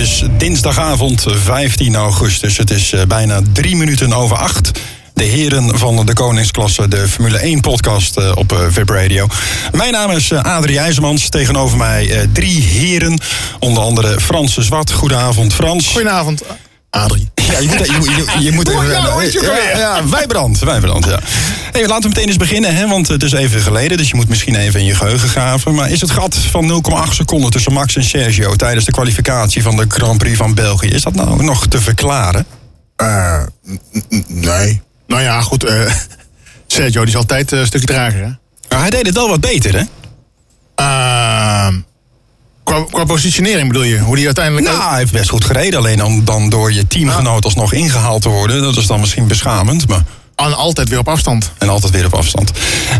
Is dinsdagavond 15 augustus. Het is eh, bijna drie minuten over acht. De heren van de Koningsklasse, de Formule 1 podcast eh, op eh, VIP Radio. Mijn naam is eh, Adrie IJzermans. Tegenover mij eh, drie heren. Onder andere Frans de Zwart. Goedenavond Frans. Goedenavond, Adrie. Ja, je moet, je, je, je moet even... ja, Wijbrand. Wijbrand, ja. Hey, laten we meteen eens beginnen, hè, want het is even geleden. Dus je moet misschien even in je geheugen graven. Maar is het gat van 0,8 seconden tussen Max en Sergio... tijdens de kwalificatie van de Grand Prix van België... is dat nou nog te verklaren? Eh, n- nee. Nou ja, goed. eh Sergio, die is altijd eh, een stukje trager, hè? Maar hij deed het wel wat beter, hè? Ehm, qua, qua positionering bedoel je? Hoe die uiteindelijk... Nou, hij heeft best goed gereden. Alleen dan, dan door je teamgenoot alsnog ingehaald te worden. Dat is dan misschien beschamend. Maar... En altijd weer op afstand. En altijd weer op afstand.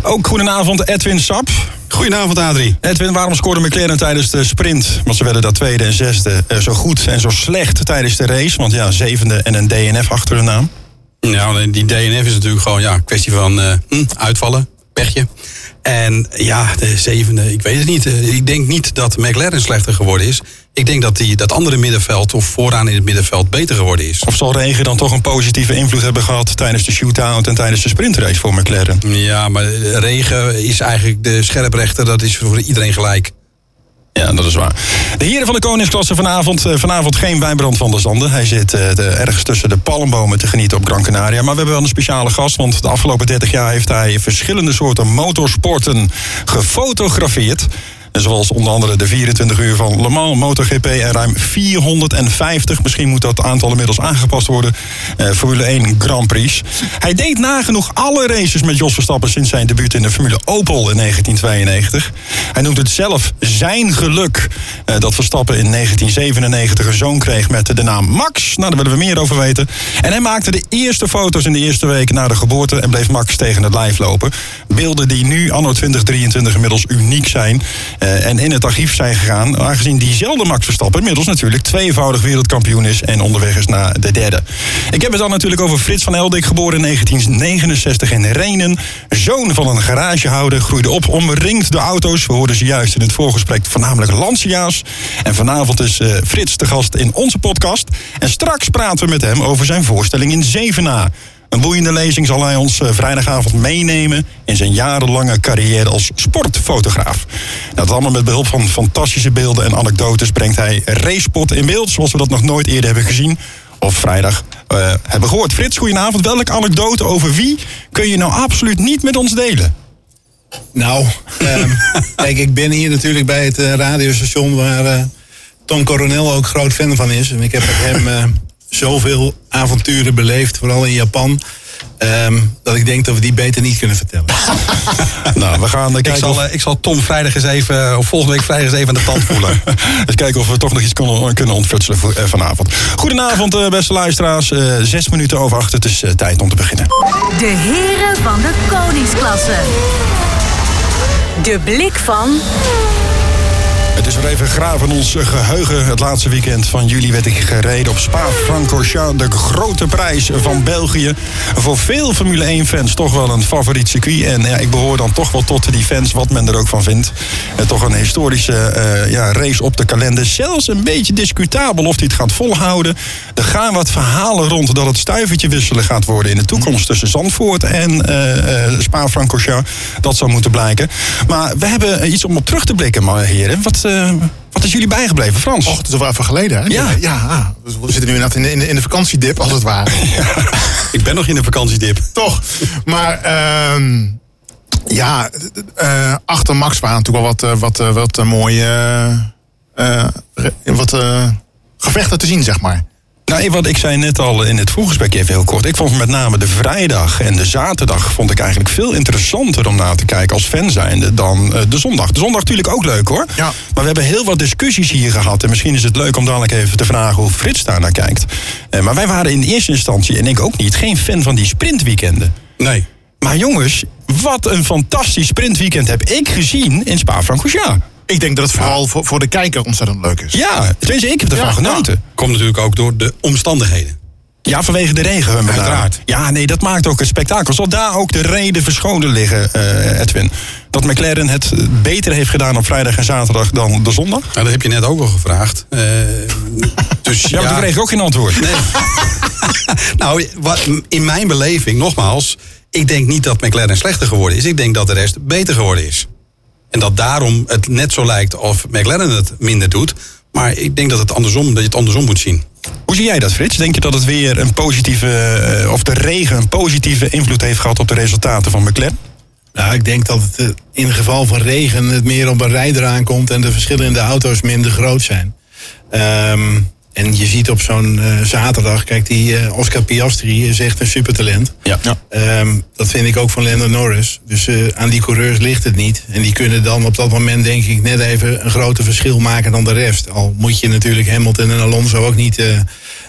Ook goedenavond Edwin Sap. Goedenavond, Adrie. Edwin, waarom scoorde McLaren tijdens de sprint? Want ze werden daar tweede en zesde eh, zo goed en zo slecht tijdens de race. Want ja, zevende en een DNF achter de naam. Nou, die DNF is natuurlijk gewoon ja, een kwestie van eh, hm, uitvallen, pechje. En ja, de zevende, ik weet het niet. Eh, Ik denk niet dat McLaren slechter geworden is. Ik denk dat die, dat andere middenveld of vooraan in het middenveld beter geworden is. Of zal regen dan toch een positieve invloed hebben gehad tijdens de shootout en tijdens de sprintrace voor McLaren? Ja, maar de regen is eigenlijk de scherprechter. Dat is voor iedereen gelijk. Ja, dat is waar. De heren van de Koningsklasse vanavond. eh, vanavond geen Wijnbrand van der Zanden. Hij zit eh, ergens tussen de palmbomen te genieten op Gran Canaria. Maar we hebben wel een speciale gast. Want de afgelopen 30 jaar heeft hij verschillende soorten motorsporten gefotografeerd. Zoals onder andere de 24 uur van Le Mans, MotoGP en ruim 450, misschien moet dat aantal inmiddels aangepast worden, eh, Formule 1 Grand Prix. Hij deed nagenoeg alle races met Jos Verstappen sinds zijn debuut in de Formule Opel in 1992. Hij noemt het zelf zijn geluk eh, dat Verstappen in 1997 een zoon kreeg met de naam Max. Nou, daar willen we meer over weten. En hij maakte de eerste foto's in de eerste week na de geboorte en bleef Max tegen het lijf lopen. Beelden die nu, anno 2023, inmiddels uniek zijn eh, en in het archief zijn gegaan. Aangezien diezelfde Max Verstappen inmiddels natuurlijk tweevoudig wereldkampioen is en onderweg is naar de derde. Ik heb het dan natuurlijk over Frits van Eldik, geboren in 1969 in Renen. Zoon van een garagehouder, groeide op omringd door auto's. We hoorden ze juist in het voorgesprek voornamelijk Lancia's. En vanavond is eh, Frits de gast in onze podcast. En straks praten we met hem over zijn voorstelling in Zevenaar. Een boeiende lezing zal hij ons eh, vrijdagavond meenemen in zijn jarenlange carrière als sportfotograaf. Nou, dat allemaal met behulp van fantastische beelden en anekdotes brengt hij racespot in beeld, zoals we dat nog nooit eerder hebben gezien. Of vrijdag eh, hebben gehoord. Frits, goedenavond. Welke anekdote over wie kun je nou absoluut niet met ons delen? Nou, ehm, kijk, ik ben hier natuurlijk bij het eh, radiostation waar eh, Tom Coronel ook groot fan van is. En ik heb met hem zoveel avonturen beleefd, vooral in Japan. ehm, dat ik denk dat we die beter niet kunnen vertellen. Nou, we gaan eh, Ik kijken, zal, of, eh, ik zal Tom vrijdag eens even, of volgende week vrijdag eens even aan de tand voelen. eens kijken of we toch nog iets kunnen, kunnen ontfutselen voor, eh, vanavond. Goedenavond, eh, beste luisteraars. Eh, zes minuten over acht. Het is eh, tijd om te beginnen. De heren van de koningsklasse. De blik van Het is weer even graven ons geheugen. Het laatste weekend van juli werd ik gereden op Spa-Francorchamps. De grote prijs van België. Voor veel Formule 1-fans toch wel een favoriet circuit. En ja, ik behoor dan toch wel tot die fans, wat men er ook van vindt. En toch een historische eh, ja, race op de kalender. Zelfs een beetje discutabel of hij het gaat volhouden. Er gaan wat verhalen rond dat het stuivertje wisselen gaat worden in de toekomst tussen Zandvoort en eh, Spa-Francorchamps. Dat zou moeten blijken. Maar we hebben iets om op terug te blikken, maar heren. Wat, eh, wat is jullie bijgebleven, Frans? Och, het is al wel even geleden, hè? Ja. ja ah, dus we zitten nu inderdaad in de, in de, in de vakantiedip, als het ware. Ik ben nog in de vakantiedip. Toch. Maar ehm, ja, eh, achter Max waren natuurlijk wel wat, eh, wat, wat mooie wat, gevechten te zien, zeg maar. Nou, wat ik zei net al in het voorgesprek even heel kort. Ik vond met name de vrijdag en de zaterdag vond ik eigenlijk veel interessanter om naar te kijken als fan zijnde dan eh, de zondag. De zondag natuurlijk ook leuk hoor. Ja. Maar we hebben heel wat discussies hier gehad. En misschien is het leuk om dadelijk even te vragen hoe Frits daar naar kijkt. Eh, maar wij waren in eerste instantie, en ik ook niet, geen fan van die sprintweekenden. Nee. Maar jongens, wat een fantastisch sprintweekend heb ik gezien in Spa-Francorchamps. Ik denk dat het vooral voor, voor de kijker ontzettend leuk is. Ja, tenminste, ik heb ervan Ja, genoten. Komt natuurlijk ook door de omstandigheden. Ja, vanwege de regen. Uiteraard. Ja, nee, dat maakt ook een spektakel. Zal daar ook de reden verscholen liggen, eh, Edwin? Dat McLaren het beter heeft gedaan op vrijdag en zaterdag dan de zondag? Nou, dat heb je net ook al gevraagd. Eh, dus Ja, maar toen kreeg ik ook geen antwoord. Nee. nou, wat, in mijn beleving, nogmaals, ik denk niet dat McLaren slechter geworden is. Ik denk dat de rest beter geworden is. En dat daarom het net zo lijkt of McLaren het minder doet. Maar ik denk dat, het andersom, dat je het andersom moet zien. Hoe zie jij dat, Frits? Denk je dat het weer een positieve, eh, of de regen een positieve invloed heeft gehad op de resultaten van McLaren? Nou, ik denk dat het eh, in geval van regen het meer op een rijder aankomt en de verschillen in de auto's minder groot zijn. Ehm, en je ziet op zo'n eh, zaterdag, kijk, die eh, Oscar Piastri is echt een supertalent. Ja. Ehm, dat vind ik ook van Lando Norris. Dus eh, aan die coureurs ligt het niet. En die kunnen dan op dat moment, denk ik, net even een groter verschil maken dan de rest. Al moet je natuurlijk Hamilton en Alonso ook niet eh,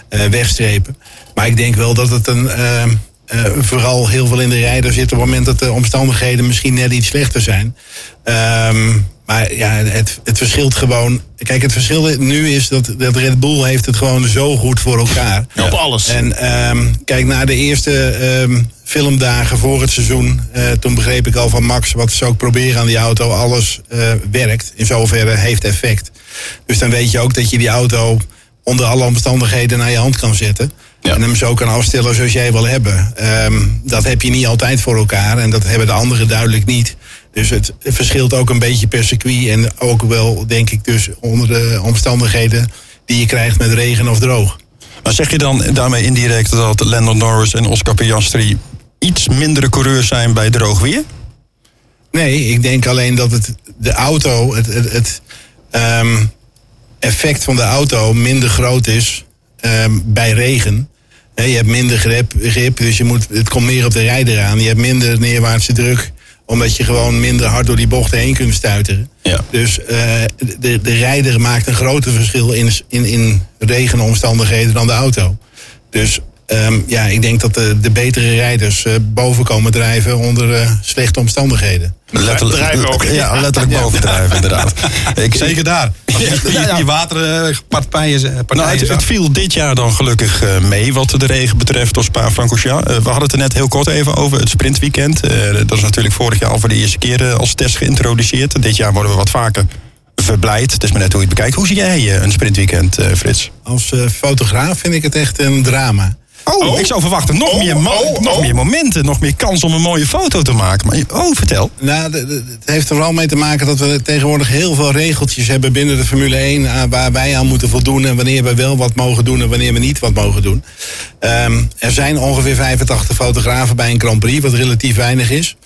eh, wegstrepen. Maar ik denk wel dat het een. ehm, eh, vooral heel veel in de rijder zit op het moment dat de omstandigheden misschien net iets slechter zijn. Ehm, maar ja, het, het verschilt gewoon. Kijk, het verschil nu is dat, dat Red Bull heeft het gewoon zo goed voor elkaar. Op alles. En ehm, kijk, na de eerste ehm, filmdagen voor het seizoen, eh, toen begreep ik al van Max wat ze ook proberen aan die auto, alles eh, werkt. In zoverre heeft effect. Dus dan weet je ook dat je die auto onder alle omstandigheden naar je hand kan zetten. Ja. En hem zo kan afstellen zoals jij wil hebben. Ehm, dat heb je niet altijd voor elkaar en dat hebben de anderen duidelijk niet. Dus het verschilt ook een beetje per circuit en ook wel, denk ik, dus onder de omstandigheden die je krijgt met regen of droog. Maar zeg je dan daarmee indirect dat Lando Norris en Oscar Piastri iets mindere coureurs zijn bij droog weer? Nee, ik denk alleen dat het de auto, het, het, het ehm, effect van de auto minder groot is ehm, bij regen. Je hebt minder grip, grip, dus je moet, het komt meer op de rijder aan. Je hebt minder neerwaartse druk, omdat je gewoon minder hard door die bochten heen kunt stuiteren. Ja. Dus eh, de, de rijder maakt een groter verschil in, in, in regenomstandigheden dan de auto. Dus ehm, ja, ik denk dat de, de betere rijders eh, boven komen drijven onder eh, slechte omstandigheden. Drijven ook. Ja, letterlijk bovendrijven, inderdaad. Ik, Zeker daar. Die, Ja, ja. die waterpartijen Nou, partijen het, viel dit jaar dan gelukkig eh, mee wat de regen betreft op Spa-Francorchamps. Eh, we hadden het er net heel kort even over, het sprintweekend. Eh, dat is natuurlijk vorig jaar al voor de eerste keer eh, als test geïntroduceerd. Dit jaar worden we wat vaker verblijd. Het is maar net hoe je het bekijkt. Hoe zie jij eh, een sprintweekend, eh, Frits? Als eh, fotograaf vind ik het echt een drama. Oh, ik zou verwachten nog, meer, mo- nog meer momenten, nog meer kans om een mooie foto te maken. Maar, oh, vertel. Nou, de- de- het heeft er vooral mee te maken dat we tegenwoordig heel veel regeltjes hebben binnen de Formule 1 aan- waar wij aan moeten voldoen en wanneer we wel wat mogen doen en wanneer we niet wat mogen doen. Ehm, er zijn ongeveer 85 fotografen bij een Grand Prix, wat relatief weinig is.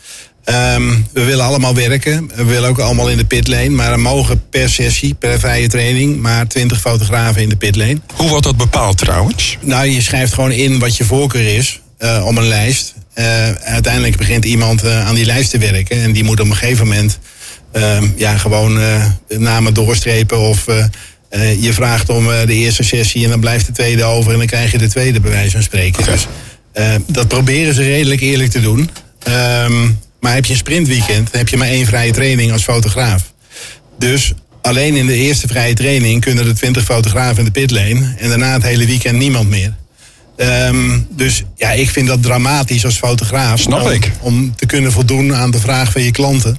Ehm, we willen allemaal werken. We willen ook allemaal in de pitlane. Maar er mogen per sessie, per vrije training, maar 20 fotografen in de pitlane. Hoe wordt dat bepaald trouwens? Nou, je schrijft gewoon in wat je voorkeur is eh, om een lijst. Eh, uiteindelijk begint iemand eh, aan die lijst te werken. En die moet op een gegeven moment eh, ja, gewoon namen doorstrepen. Of je vraagt om de eerste sessie en dan blijft de tweede over. En dan krijg je de tweede bij wijze van spreken. Dus dat proberen ze redelijk eerlijk te doen. Ehm, maar heb je een sprintweekend, dan heb je maar één vrije training als fotograaf. Dus Alleen in de eerste vrije training kunnen er 20 fotografen in de pitlane. En daarna het hele weekend niemand meer. Ehm, dus ja, ik vind dat dramatisch als fotograaf. Snap om, ik. Om te kunnen voldoen aan de vraag van je klanten.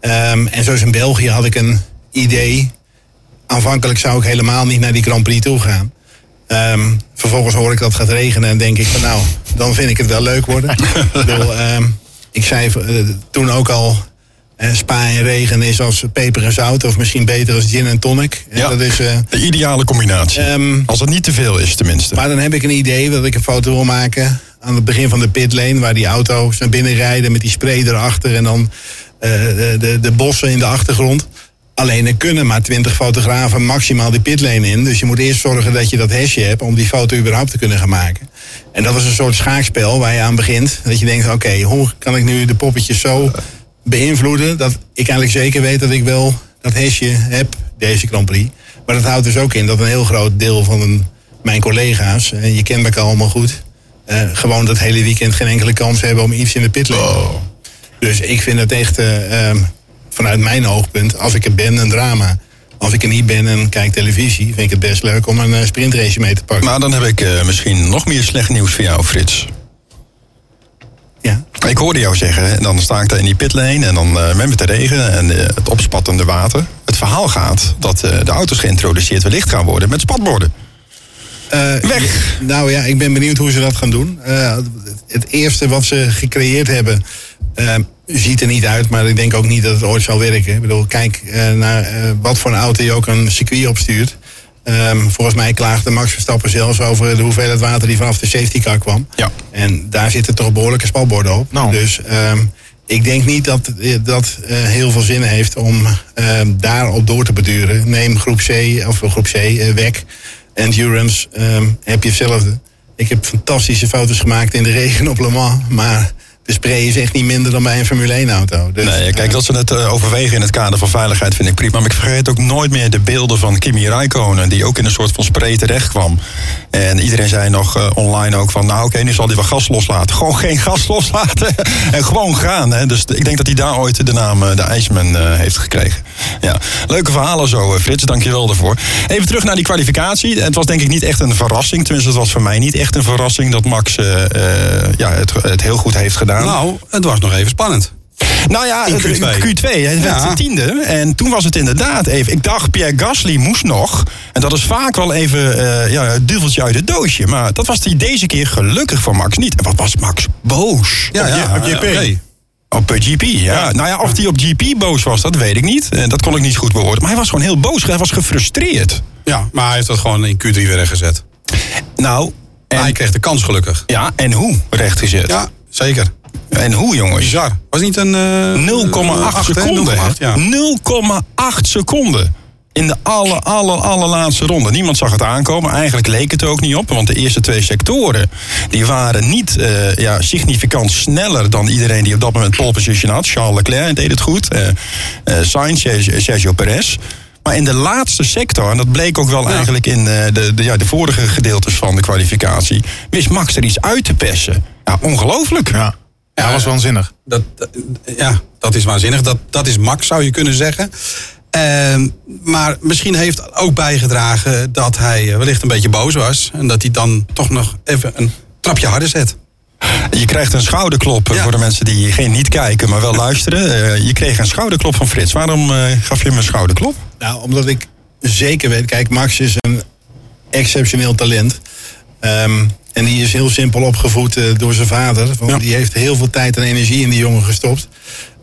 Ehm, en zoals in België had ik een idee. Aanvankelijk zou ik helemaal niet naar die Grand Prix toe gaan. Ehm, vervolgens hoor ik dat het gaat regenen en denk ik van nou, dan vind ik het wel leuk worden. ik, bedoel, ik zei eh, toen ook al, eh, spa en regen is als peper en zout. Of misschien beter als gin en tonic. Ja. Dat is, eh, De ideale combinatie. Ehm, Als het niet te veel is, tenminste. maar dan heb ik een idee dat ik een foto wil maken aan het begin van de pitlane, waar die auto's naar binnen rijden met die spray erachter en dan de, de, de bossen in de achtergrond. Alleen er kunnen maar 20 fotografen maximaal die pitlane in. Dus je moet eerst zorgen dat je dat hesje hebt om die foto überhaupt te kunnen gaan maken. En dat is een soort schaakspel waar je aan begint. Dat je denkt, oké, hoe kan ik nu de poppetjes zo beïnvloeden dat ik eigenlijk zeker weet dat ik wel dat hesje heb, deze Grand Prix. Maar dat houdt dus ook in dat een heel groot deel van een, mijn collega's, en je kent elkaar allemaal goed, eh, gewoon dat hele weekend geen enkele kans hebben om iets in de pitlane te doen. Dus ik vind het echt, eh, ehm, vanuit mijn oogpunt, als ik er ben, een drama. Als ik er niet ben en kijk televisie, vind ik het best leuk om een eh, sprintrace mee te pakken. Maar dan heb ik eh, misschien nog meer slecht nieuws voor jou, Frits. ja. Ik hoorde jou zeggen, hè, dan sta ik daar in die pitlane en dan eh, met de regen en eh, het opspattende water. Het verhaal gaat dat de auto's geïntroduceerd wellicht gaan worden met spatborden. Weg. nou ja, ik ben benieuwd hoe ze dat gaan doen. Het eerste wat ze gecreëerd hebben, ziet er niet uit, maar ik denk ook niet dat het ooit zal werken. Ik bedoel, kijk eh, naar eh, wat voor een auto je ook een circuit opstuurt. Ehm, volgens mij klaagde Max Verstappen zelfs over de hoeveelheid water die vanaf de safety car kwam. Ja. En daar zitten toch behoorlijke spatborden op. Nou. Dus ehm, ik denk niet dat eh, dat heel veel zin heeft om ehm, daarop door te beduren. Neem groep C, of groep C, WEC, Endurance, heb je hetzelfde. Ik heb fantastische foto's gemaakt in de regen op Le Mans, maar de spray is echt niet minder dan bij een Formule 1 auto. Dus, Nee, kijk, eh, dat ze het eh, overwegen in het kader van veiligheid vind ik prima. Maar ik vergeet ook nooit meer de beelden van Kimi Räikkönen... die ook in een soort van spray terecht kwam. En iedereen zei nog eh, online ook van... nou oké, nu zal hij wel gas loslaten. Gewoon geen gas loslaten en gewoon gaan. Hè. Dus ik denk dat hij daar ooit de naam de IJsman heeft gekregen. Ja. Leuke verhalen zo, eh, Frits. Dank je wel daarvoor. Even terug naar die kwalificatie. Het was denk ik niet echt een verrassing. Tenminste, het was voor mij niet echt een verrassing... dat Max eh, eh, ja, het, het heel goed heeft gedaan. Nou, het was nog even spannend. Nou ja, In het- Q2. Q2, hij werd Ja. de tiende. En toen was het inderdaad even... Ik dacht, Pierre Gasly moest nog. En dat is vaak wel even eh, ja, het duveltje uit het doosje. Maar dat was hij deze keer gelukkig voor Max niet. En wat was Max boos? Ja, ja, oké. Op eh, GP, ja. Nou ja, of hij op GP boos was, dat weet ik niet. En dat kon ik niet goed beoordelen. Maar hij was gewoon heel boos. Hij was gefrustreerd. Ja, maar hij heeft dat gewoon in Q3 weer rechtgezet. Nou, En hij kreeg de kans gelukkig. ja, en hoe rechtgezet? Ja, zeker. En hoe, jongens? Bizar. Was niet een... eh, 0,8 hè? seconden. 0,8, ja. 0,8 seconden. In de aller, aller, allerlaatste ronde. Niemand zag het aankomen. Eigenlijk leek het er ook niet op. Want de eerste twee sectoren... die waren niet eh, ja, significant sneller... dan iedereen die op dat moment pole position had. Charles Leclerc deed het goed. eh eh, Sainz, Sergio- Perez. Maar in de laatste sector... en dat bleek ook wel eigenlijk in de, de, ja, de vorige gedeeltes van de kwalificatie... wist Max er iets uit te persen. Ja, ongelooflijk. Ja, ja, dat was waanzinnig. Dat- ja, dat is waanzinnig. Dat, dat is Max, zou je kunnen zeggen. Ehm, maar misschien heeft ook bijgedragen dat hij eh, wellicht een beetje boos was. En dat hij dan toch nog even een trapje harder zet. Je krijgt een schouderklop eh, Ja. voor de mensen die geen niet kijken, maar wel luisteren. Eh, je kreeg een schouderklop van Frits. Waarom eh, gaf je hem een schouderklop? Nou, omdat ik zeker weet, kijk, Max is een exceptioneel talent. Ehm, en die is heel simpel opgevoed door zijn vader. Want Ja. Die heeft heel veel tijd en energie in die jongen gestopt.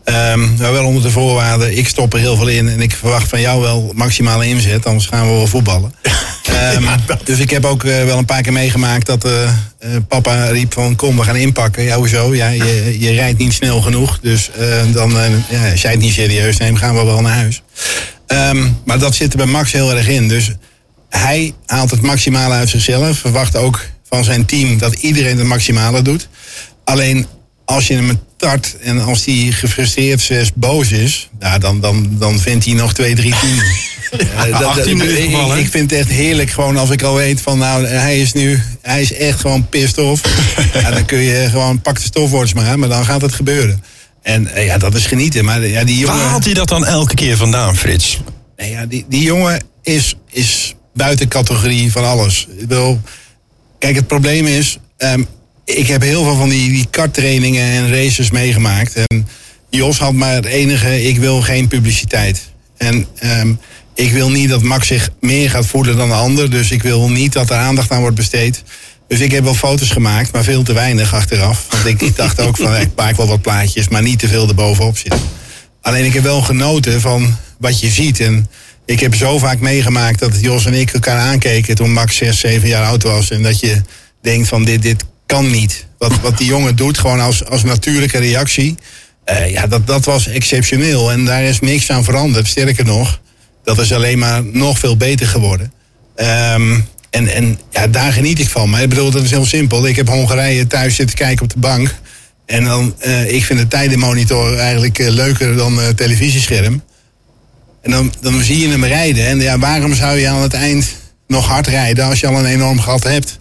Ehm maar wel onder de voorwaarde, ik stop er heel veel in en ik verwacht van jou wel maximale inzet, anders gaan we wel voetballen. Ehm, dus ik heb ook eh, wel een paar keer meegemaakt dat eh, eh, papa riep van kom we gaan inpakken. Ja, hoezo? Ja, je, je rijdt niet snel genoeg, dus dan, ja, als jij het niet serieus neemt, gaan we wel naar huis. Ehm, maar dat zit er bij Max heel erg in. Dus hij haalt het maximale uit zichzelf. Verwacht ook van zijn team dat iedereen het maximale doet. Alleen als je hem tart en als hij gefrustreerd zes boos is, nou, dan, dan, dan vindt hij nog twee, drie dat- dat- 18 in dit ik- geval, hè? ik vind het echt heerlijk gewoon als ik al weet van nou hij is nu, hij is echt gewoon pissed off. ja, dan kun je gewoon pak de stofwoords maar, maar dan gaat het gebeuren. En eh, ja, dat is genieten. Maar ja, die Waar jongen... haalt hij dat dan elke keer vandaan, Frits? Nee, ja, die, die jongen is, is buiten categorie van alles. Ik bedoel, kijk, het probleem is, ehm, ik heb heel veel van die, die karttrainingen en races meegemaakt. En Jos had maar het enige, ik wil geen publiciteit. En ehm, ik wil niet dat Max zich meer gaat voelen dan de ander. Dus ik wil niet dat er aandacht aan wordt besteed. Dus ik heb wel foto's gemaakt, maar veel te weinig achteraf. Want ik, ik dacht ook van, ik maak wel wat plaatjes, maar niet te veel erbovenop zitten. Alleen ik heb wel genoten van wat je ziet. En ik heb zo vaak meegemaakt dat Jos en ik elkaar aankeken toen Max 6, 7 jaar oud was. En dat je denkt van dit, dit kan niet. Wat, wat die jongen doet, gewoon als, als natuurlijke reactie. eh, ja, dat, dat was exceptioneel. En daar is niks aan veranderd. Sterker nog, dat is alleen maar nog veel beter geworden. Ehm, en en ja, daar geniet ik van. Maar ik bedoel, dat is heel simpel. Ik heb Hongarije thuis zitten kijken op de bank. En dan, eh, ik vind de tijdenmonitor eigenlijk eh, leuker dan het televisiescherm. En dan, dan zie je hem rijden. En ja, waarom zou je aan het eind nog hard rijden als je al een enorm gat hebt?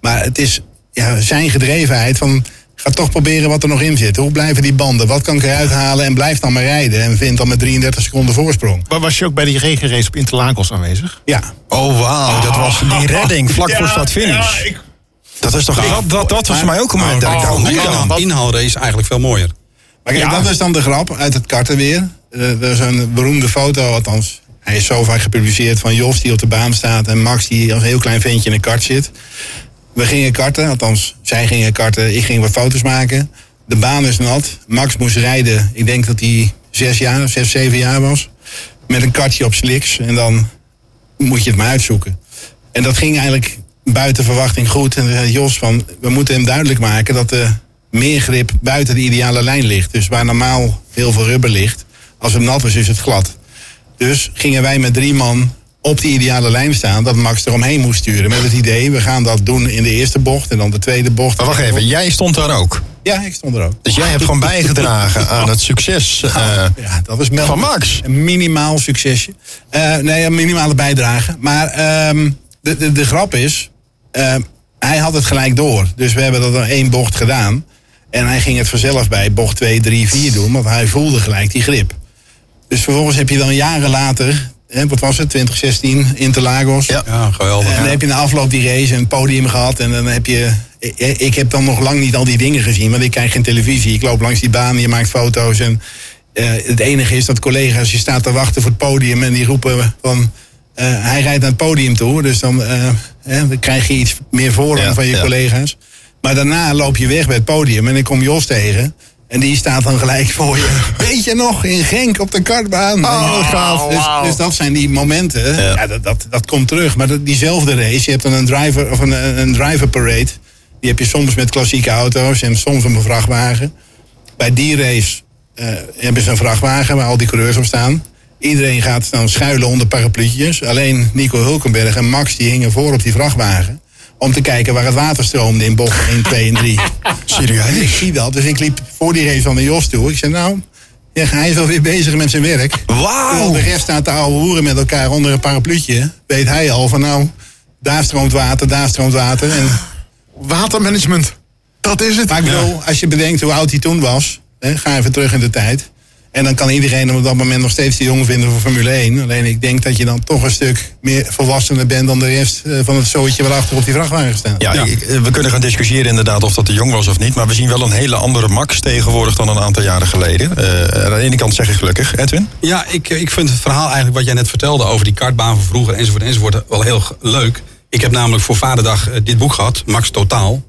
Maar het is ja, zijn gedrevenheid van... Ga toch proberen wat er nog in zit. Hoe blijven die banden? Wat kan ik eruit halen? En blijf dan maar rijden. En vind dan met 33 seconden voorsprong. Maar was je ook bij die regenrace op Interlagos aanwezig? Ja. Oh, wauw. Dat was die redding vlak voor start-finish. Dat is toch... Dat, dat, dat was voor mij ook een moment dat ik dacht, hoe dan? een inhaalrace eigenlijk veel mooier. Maar kijk, Ja. dat is dan de grap uit het karten weer. Eh, Er is een beroemde foto, althans. Hij is zo vaak gepubliceerd van Jos die op de baan staat... en Max die als heel klein ventje in een kart zit. We gingen karten, althans zij gingen karten, ik ging wat foto's maken. De baan is nat. Max moest rijden, ik denk dat hij zes jaar, zes, zeven jaar was. Met een kartje op slicks en dan moet je het maar uitzoeken. En dat ging eigenlijk buiten verwachting goed. En zei Jos van, we moeten hem duidelijk maken dat de meergrip buiten de ideale lijn ligt. Dus waar normaal heel veel rubber ligt, als het nat is, is het glad. Dus gingen wij met drie man op die ideale lijn staan, dat Max eromheen moest sturen. Met het idee, we gaan dat doen in de eerste bocht en dan de tweede bocht. Maar wacht even, jij stond daar ook. Ja, ik stond er ook. Dus jij hebt gewoon bijgedragen aan het succes eh, Ja, dat is van Max. Een minimaal succesje. Eh, nee, een minimale bijdrage. Maar ehm, de, de, de grap is, ehm, hij had het gelijk door. Dus we hebben dat in één bocht gedaan. En hij ging het vanzelf bij bocht 2, 3, 4 doen. Want hij voelde gelijk die grip. Dus vervolgens heb je dan jaren later, hè, wat was het, 2016, Interlagos. Ja. Ja, geweldig. En dan heb je na afloop die race een podium gehad. En dan heb je. ik- Ik heb dan nog lang niet al die dingen gezien, want ik kijk geen televisie. Ik loop langs die baan, je maakt foto's. En eh, het enige is dat collega's, je staat te wachten voor het podium en die roepen van. eh, hij rijdt naar het podium toe, dus dan, eh, dan krijg je iets meer voorrang Ja, van je collega's. Maar daarna loop je weg bij het podium en ik kom Jos tegen. En die staat dan gelijk voor je. Weet je nog, in Genk op de kartbaan. Oh, wat gaaf. Dus, dus dat zijn die momenten. Ja. dat, dat, dat komt terug. Maar dat- diezelfde race, je hebt dan een driver, of een, een driver parade. Die heb je soms met klassieke auto's en soms op een vrachtwagen. Bij die race eh, hebben ze een vrachtwagen waar al die coureurs op staan. Iedereen gaat dan schuilen onder parapluutjes. Alleen Nico Hulkenberg en Max die hingen voor op die vrachtwagen. Om te kijken waar het water stroomde in bocht 1, 2 en 3. Ik Serieus? zie dat. Dus ik liep voor die race van de Jos toe. Ik zei, nou, ja, hij is wel weer bezig met zijn werk. Wauw. de rest staat te ouwe hoeren met elkaar onder een parapluutje. Weet hij al van, nou, daar stroomt water, daar stroomt water. En, Watermanagement. Dat is het. maar ik bedoel, als je bedenkt hoe oud hij toen was, hè, ga even terug in de tijd. En dan kan iedereen hem op dat moment nog steeds te jong vinden voor Formule 1. Alleen ik denk dat je dan toch een stuk meer volwassener bent dan de rest eh, van het zootje waarachter op die vrachtwagen staat. Ja, ik- eh, we kunnen gaan discussiëren inderdaad of dat te jong was of niet. Maar we zien wel een hele andere Max tegenwoordig dan een aantal jaren geleden. Eh, aan de ene kant zeg ik gelukkig. Edwin? Ja, ik, ik vind het verhaal eigenlijk wat jij net vertelde over die kartbaan van vroeger enzovoort enzovoort wel heel leuk. Ik heb namelijk voor Vaderdag dit boek gehad, Max Totaal.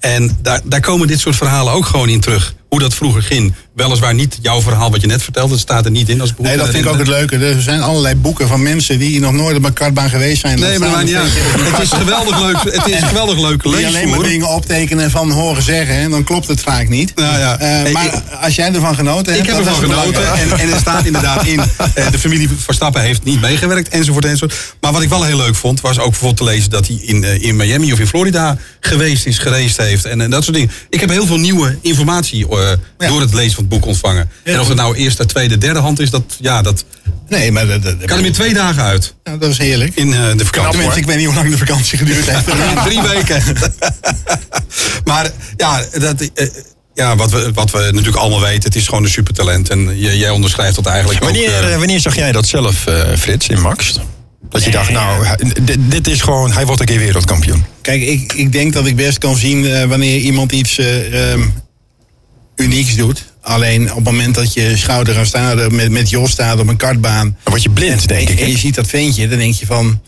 En daar, daar komen dit soort verhalen ook gewoon in terug. Hoe dat vroeger ging. Weliswaar niet jouw verhaal wat je net vertelde, dat staat er niet in. Als me Nee, dat vind ik ook het leuke. Er zijn allerlei boeken van mensen die nog nooit op een kartbaan geweest zijn. Nee, maar uit. Het is geweldig leuk. Het is geweldig leuk Die alleen maar dingen optekenen van horen zeggen. En dan klopt het vaak niet. Nou ja. Eh, Hey, maar ik- als jij ervan genoten hebt... Ik heb ervan genoten. En, en er staat inderdaad in, eh, de familie Verstappen heeft niet meegewerkt, enzovoort, enzovoort. Maar wat ik wel heel leuk vond, was ook bijvoorbeeld te lezen dat hij in, eh, in Miami of in Florida geweest is, gereisd heeft. En, eh, dat soort dingen. Ik heb heel veel nieuwe informatie eh, Ja. door het lezen van het boek ontvangen. En of het nou eerste, tweede, derde hand is, dat, ja, dat Nee, maar dat, dat, kan hem in twee dagen uit. Ja, dat is heerlijk. In eh, de vakantie. Tenminste, ik weet niet hoe lang de vakantie geduurd heeft. Ja, drie weken. maar ja, dat, eh, ja, wat we, wat we natuurlijk allemaal weten, het is gewoon een supertalent. En jij onderschrijft dat eigenlijk ook. Wanneer, eh, eh, wanneer zag jij dat zelf, eh, Frits, in Max? Dat je dacht, nou, dit, dit is gewoon, hij wordt een keer wereldkampioen. Kijk, ik, ik denk dat ik best kan zien eh, wanneer iemand iets eh, ehm, unieks doet. Alleen op het moment dat je schouder gaat staan met, met Jos staat op een kartbaan. Dan word je blind, denk en, ik. en je ziet dat ventje, dan denk je van.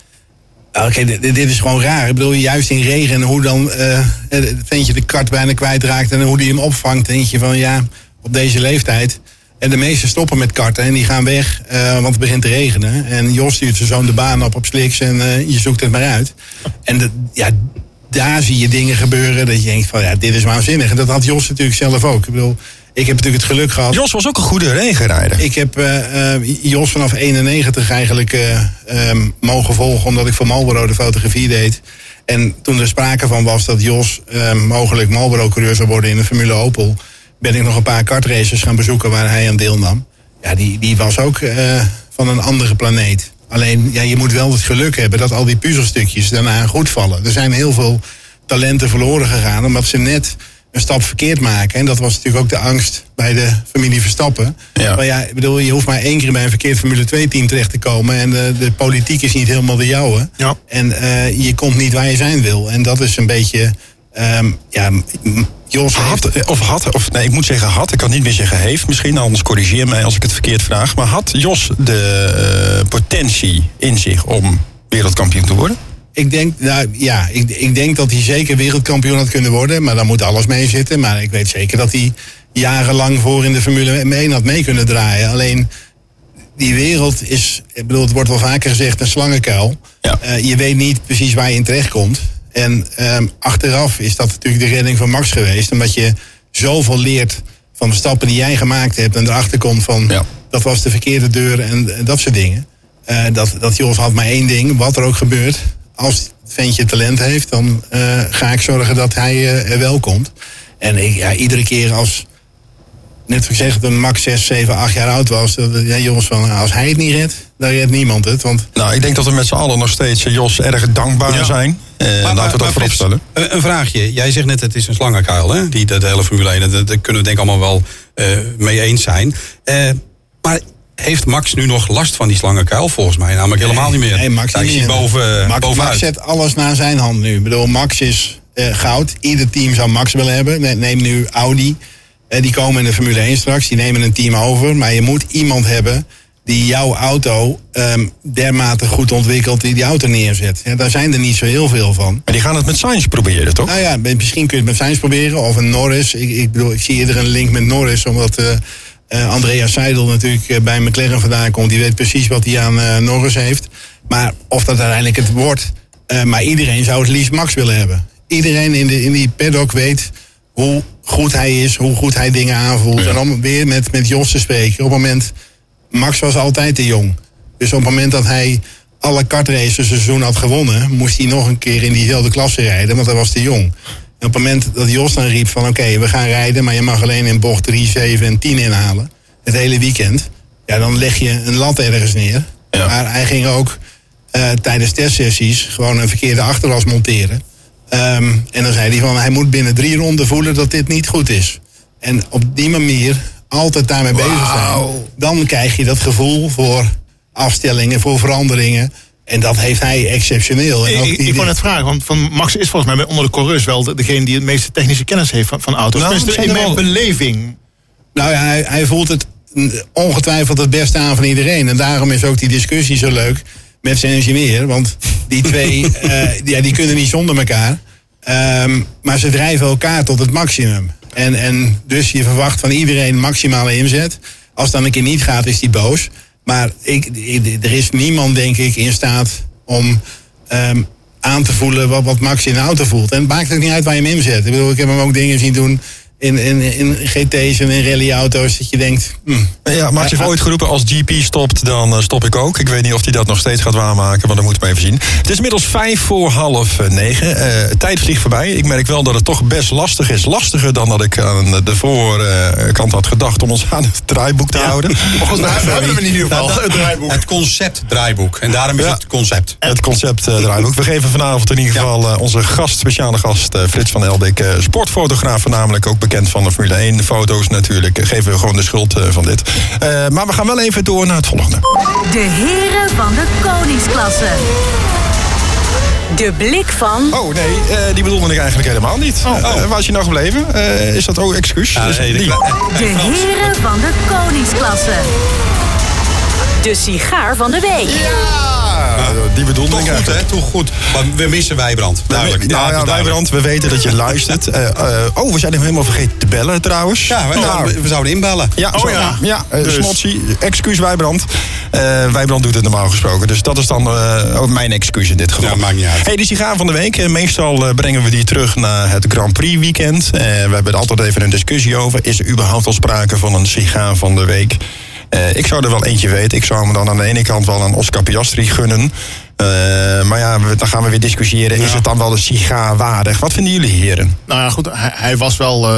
ah, Oké, dit, dit is gewoon raar. Ik bedoel, juist in regen en hoe dan eh, het ventje de kart bijna kwijtraakt en hoe die hem opvangt, denk je van ja, op deze leeftijd. En de meesten stoppen met karten en die gaan weg, eh, want het begint te regenen. En Jos stuurt zijn zoon de baan op op sliks en eh, je zoekt het maar uit. En de, ja, daar zie je dingen gebeuren dat je denkt van ja, dit is waanzinnig. En dat had Jos natuurlijk zelf ook. Ik bedoel, ik heb natuurlijk het geluk gehad. Jos was ook een goede regenrijder. Ik heb eh, eh, Jos vanaf 91 eigenlijk eh, ehm, mogen volgen, omdat ik voor Marlboro de fotografie deed. En toen er sprake van was dat Jos ehm, mogelijk Marlboro-coureur zou worden in de Formule Opel, ben ik nog een paar kartraces gaan bezoeken waar hij aan deelnam. Ja, die, die was ook van een andere planeet. Alleen, ja, je moet wel het geluk hebben dat al die puzzelstukjes daarna goed vallen. Er zijn heel veel talenten verloren gegaan, omdat ze net een stap verkeerd maken. En dat was natuurlijk ook de angst bij de familie Verstappen. Ja. Maar ja, ik bedoel, je hoeft maar één keer bij een verkeerd Formule 2-team terecht te komen. En de, de politiek is niet helemaal de jouwe. Ja. En eh, je komt niet waar je zijn wil. En dat is een beetje. ehm, ja, Jos heeft- Had, of had, of nee, ik moet zeggen had, ik kan niet meer zeggen heeft misschien, anders corrigeer mij als ik het verkeerd vraag. Maar had Jos de eh, potentie in zich om wereldkampioen te worden? Ik denk, nou, ja, ik, ik denk dat hij zeker wereldkampioen had kunnen worden. Maar daar moet alles mee zitten. Maar ik weet zeker dat hij jarenlang voor in de Formule 1 had mee kunnen draaien. Alleen die wereld is, ik bedoel, het wordt wel vaker gezegd, een slangenkuil. Ja. Eh, je weet niet precies waar je in terecht komt. En ehm, achteraf is dat natuurlijk de redding van Max geweest. Omdat je zoveel leert van de stappen die jij gemaakt hebt. En erachter komt van, Ja. dat was de verkeerde deur en, en dat soort dingen. Eh, dat, dat Jos had maar één ding, wat er ook gebeurt. Als het ventje talent heeft, dan eh, ga ik zorgen dat hij eh, er wel komt. En ik, ja, iedere keer als, net ik zeg, een Max 6, 7, 8 jaar oud was. Dat, ja, jongens, van, als hij het niet redt, dan redt niemand het. Want Nou, ik denk dat we met z'n allen nog steeds eh, Jos erg dankbaar Ja. zijn. Eh, Maar- laten maar- we dat maar voorop stellen. Een, een vraagje. Jij zegt net, het is een slangenkuil, hè? Die, de, de hele Formule 1. Daar daar kunnen we denk ik allemaal wel eh, mee eens zijn. Eh, maar heeft Max nu nog last van die slangenkuil? Volgens mij namelijk helemaal niet meer. Nee, Max Daar niet is hij meer. boven, Max, Max bovenuit. zet alles naar zijn hand nu. Ik bedoel, Max is eh, goud. Ieder team zou Max willen hebben. Ne- Neem nu Audi. Eh, die komen in de Formule 1 straks. Die nemen een team over. Maar je moet iemand hebben die jouw auto ehm, dermate goed ontwikkelt. Die die auto neerzet. Ja, daar zijn er niet zo heel veel van. Maar die gaan het met Sainz proberen, toch? Nou ja, misschien kun je het met Sainz proberen. Of een Norris. Ik, ik bedoel, ik zie eerder een link met Norris. Omdat eh eh, Andrea Seidel natuurlijk eh, bij McLaren vandaan komt. Die weet precies wat hij aan eh, Norris heeft. Maar of dat uiteindelijk het wordt. maar iedereen zou het liefst Max willen hebben. Iedereen in, de, in die paddock weet hoe goed hij is. Hoe goed hij dingen aanvoelt. En om weer met, met Jos te spreken. Op het moment... Max was altijd te jong. Dus op het moment dat hij alle kartraces seizoen had gewonnen, moest hij nog een keer in diezelfde klasse rijden, want hij was te jong. En op het moment dat Jos dan riep van oké, we gaan rijden, maar je mag alleen in bocht 3, 7 en 10 inhalen, het hele weekend, ja, dan leg je een lat ergens neer. Ja. Maar hij ging ook eh, tijdens testsessies gewoon een verkeerde achteras monteren. Ehm, en dan zei hij van hij moet binnen drie ronden voelen dat dit niet goed is. En op die manier altijd daarmee bezig zijn. Dan krijg je dat gevoel voor afstellingen, voor veranderingen. En dat heeft hij exceptioneel. En ook Ik, die- ik wou net vragen, want van Max is volgens mij onder de coureurs wel de- degene die het meeste technische kennis heeft van, van auto's. Nou, zijn in mijn wel- beleving. Nou ja, hij, hij voelt het ongetwijfeld het beste aan van iedereen. En daarom is ook die discussie zo leuk met zijn engineer. Want die twee, eh, ja, die kunnen niet zonder elkaar. Ehm, maar ze drijven elkaar tot het maximum. En, en dus je verwacht van iedereen maximale inzet. Als het dan een keer niet gaat, is die boos. Maar ik, er is niemand, denk ik, in staat om ehm, aan te voelen wat, wat Max in de auto voelt. En het maakt ook niet uit waar je hem inzet. Ik bedoel, ik heb hem ook dingen zien doen in, in, in GT's en in rallyauto's. Dat je denkt, hm, Ja, Max heeft ooit geroepen, als GP stopt, dan eh, stop ik ook. Ik weet niet of hij dat nog steeds gaat waarmaken, maar dat moeten we even zien. Het is inmiddels vijf voor half eh, negen. Eh, tijd vliegt voorbij. Ik merk wel dat het toch best lastig is. Lastiger dan dat ik aan de voorkant had gedacht om ons aan het draaiboek te houden. Maar goed, hebben we in ieder geval. Nou, dat- Het draaiboek. Het concept draaiboek. En daarom is Ja. het concept. Het concept draaiboek. We geven vanavond in ieder geval onze gast, speciale gast Frits van Eldik, eh, sportfotograaf voornamelijk ook bekend bekend van de Formule 1 foto's natuurlijk. Geven we gewoon de schuld eh, van dit. Eh, maar we gaan wel even door naar het volgende. De heren van de koningsklasse. De blik van Oh nee, eh, die bedoelde ik eigenlijk helemaal niet. Eh, waar was je nou gebleven? Eh, is dat ook excuus? Ja, Is nee, de de heren van de koningsklasse. De sigaar van de week. Ja, die bedoelde ik goed, hè? Toch goed. Maar we missen Wijbrand. Duidelijk. Nou ja, duidelijk. Wijbrand, we weten dat je luistert. Eh, eh, oh, we zijn hem helemaal vergeten te bellen trouwens. Ja, wij Nou, zouden, we zouden inbellen. Ja, Oh zo- ja. ja eh, Dus. Smotsie, excuus Wijbrand. Eh Wijbrand doet het normaal gesproken. Dus dat is dan eh, ook mijn excuus in dit geval. Ja, maakt niet uit. Hey, de sigaar van de week. Eh, meestal eh, brengen we die terug naar het Grand Prix weekend. Eh, we hebben er altijd even een discussie over. Is er überhaupt al sprake van een sigaar van de week? Eh, ik zou er wel eentje weten. Ik zou hem dan aan de ene kant wel aan Oscar Piastri gunnen. Eh, maar ja, we- dan gaan we weer discussiëren. Is het dan wel een sigaar waardig? Wat vinden jullie, heren? Nou ja, goed, hij, hij was wel eh,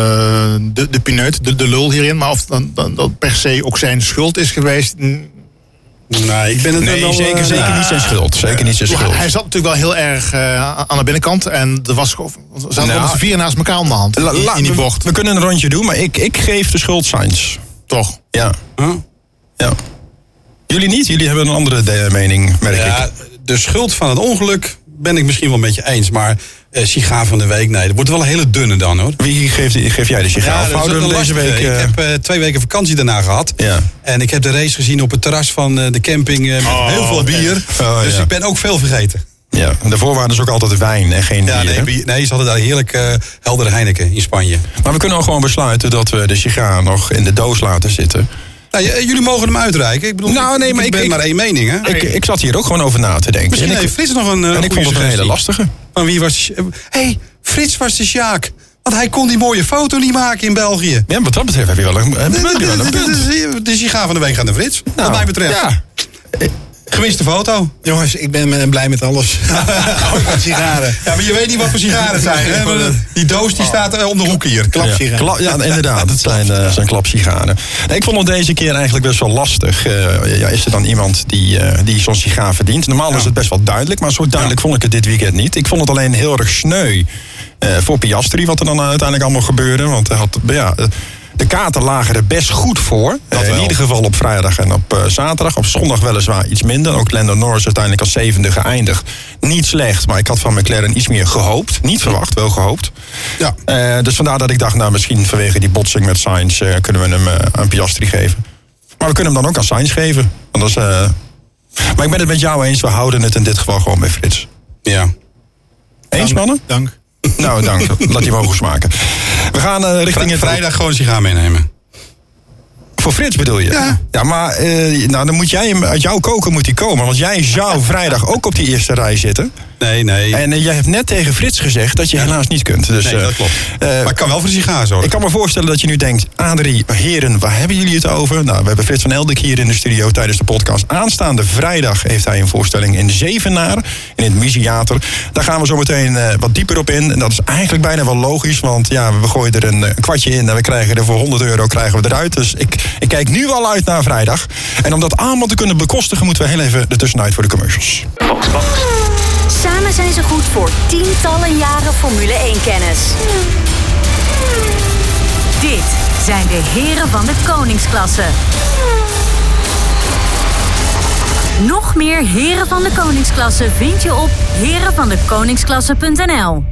de, de pineut, de, de lul hierin. Maar of dan, dan, dat per se ook zijn schuld is geweest... Nee, ik ben het Nee, wel... zeker, zeker niet zijn schuld. Zeker niet zijn Hij, schuld. hij zat natuurlijk wel heel erg eh, aan de binnenkant. En er was, zaten Nou, vier naast elkaar om de hand. La- in, la- in die we- bocht. We, kunnen een rondje doen, maar ik, ik geef de schuld Sainz. Toch. Ja. huh? Ja. Jullie niet? Jullie hebben een andere de- mening, merk Ja, ik. de schuld van het ongeluk ben ik misschien wel met je eens. Maar eh sigaar van de week, nee. Dat wordt wel een hele dunne dan, hoor. Wie geeft, geef jij de sigaar? Dat een deze week... eh, Ik heb eh, twee weken vakantie daarna gehad. Ja. En ik heb de race gezien op het terras van eh, de camping eh, met Oh, heel veel bier. Oh, dus ja. ik ben ook veel vergeten. ja. De voorwaarden is ook altijd wijn en geen Ja, bier. nee, nee, ze hadden daar heerlijk eh heldere Heineken in Spanje. Maar we kunnen ook gewoon besluiten dat we de sigaar nog in de doos laten zitten. Nou, jullie mogen hem uitreiken. Ik bedoel, Nou, nee, maar ik- ben ik- maar één mening, hè? Ik, ik zat hier ook gewoon over na te denken. Misschien en heeft Frits nog een. eh, en ik vond het een hele lastige. Van wie was. Hé, hey, Frits was de Sjaak. Want hij kon die mooie foto niet maken in België. Ja, wat dat betreft heb je wel een, heb je wel een punt. Dus je gaat van de week aan de Frits. wat Nou, mij betreft. Ja. Gewiste foto. Jongens, ik ben blij met alles. Ook met sigaren. Ja, maar je weet niet wat voor sigaren het zijn. Hè? Die doos die staat eh, om de hoek hier. Klapsigaren. Ja, kla- ja, inderdaad. Het zijn, eh, zijn klapsigaren. Nee, ik vond het deze keer eigenlijk best wel lastig. Eh, ja, is er dan iemand die, eh, die zo'n sigaar verdient? Normaal is het best wel duidelijk, maar zo duidelijk vond ik het dit weekend niet. Ik vond het alleen heel erg sneu eh, voor Piastri, wat er dan uiteindelijk allemaal gebeurde. Want hij had, ja, de kaarten lagen er best goed voor. Dat Eh, in ieder geval op vrijdag en op eh, zaterdag. Op zondag weliswaar iets minder. Ook Lando Norris uiteindelijk als zevende geëindigd. Niet slecht, maar ik had van McLaren iets meer gehoopt. Niet verwacht, wel gehoopt. Ja. Eh, dus vandaar dat ik dacht, nou misschien vanwege die botsing met Sainz kunnen we hem eh, aan Piastri geven. Maar we kunnen hem dan ook aan Sainz geven. Want dat is, Maar ik ben het met jou eens, we houden het in dit geval gewoon bij Frits. Ja. Eens mannen? Dank. Nou, dank. Laat die mogen smaken. We gaan eh, richting het... Vrijdag gewoon een sigaar meenemen. Voor Frits bedoel je? Ja. Ja, maar eh, nou, dan moet jij hem uit jouw koken moet hij komen. Want jij zou vrijdag ook op die eerste rij zitten. Nee, nee. En eh, jij hebt net tegen Frits gezegd dat je helaas niet kunt. Dus, nee, eh, dat klopt. eh, maar ik kan wel voor de sigaar zorgen. Ik kan me voorstellen dat je nu denkt... Adrie, heren, waar hebben jullie het over? Nou, we hebben Frits van Eldik hier in de studio tijdens de podcast. Aanstaande vrijdag heeft hij een voorstelling in Zevenaar... in het Museater. Daar gaan we zo meteen eh, wat dieper op in. En dat is eigenlijk bijna wel logisch... want ja, we gooien er een eh, kwartje in... en we krijgen er voor 100 euro krijgen we eruit. Dus ik, ik kijk nu al uit naar vrijdag. En om dat allemaal te kunnen bekostigen... moeten we heel even ertussenuit voor de commercials. Samen zijn ze goed voor tientallen jaren Formule 1-kennis. Dit zijn de heren van de koningsklasse. Nog meer heren van de koningsklasse vind je op herenvandekoningsklasse.nl.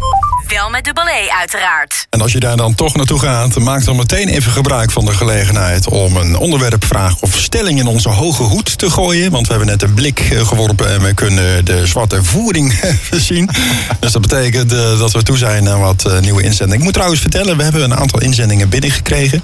Wel met dubbel E uiteraard. En als je daar dan toch naartoe gaat, maak dan meteen even gebruik van de gelegenheid om een onderwerpvraag of stelling in onze hoge hoed te gooien. Want we hebben net een blik eh, geworpen en we kunnen de zwarte voering zien. Dus dat betekent eh, dat we toe zijn aan wat eh, nieuwe inzendingen. Ik moet trouwens vertellen, we hebben een aantal inzendingen binnengekregen.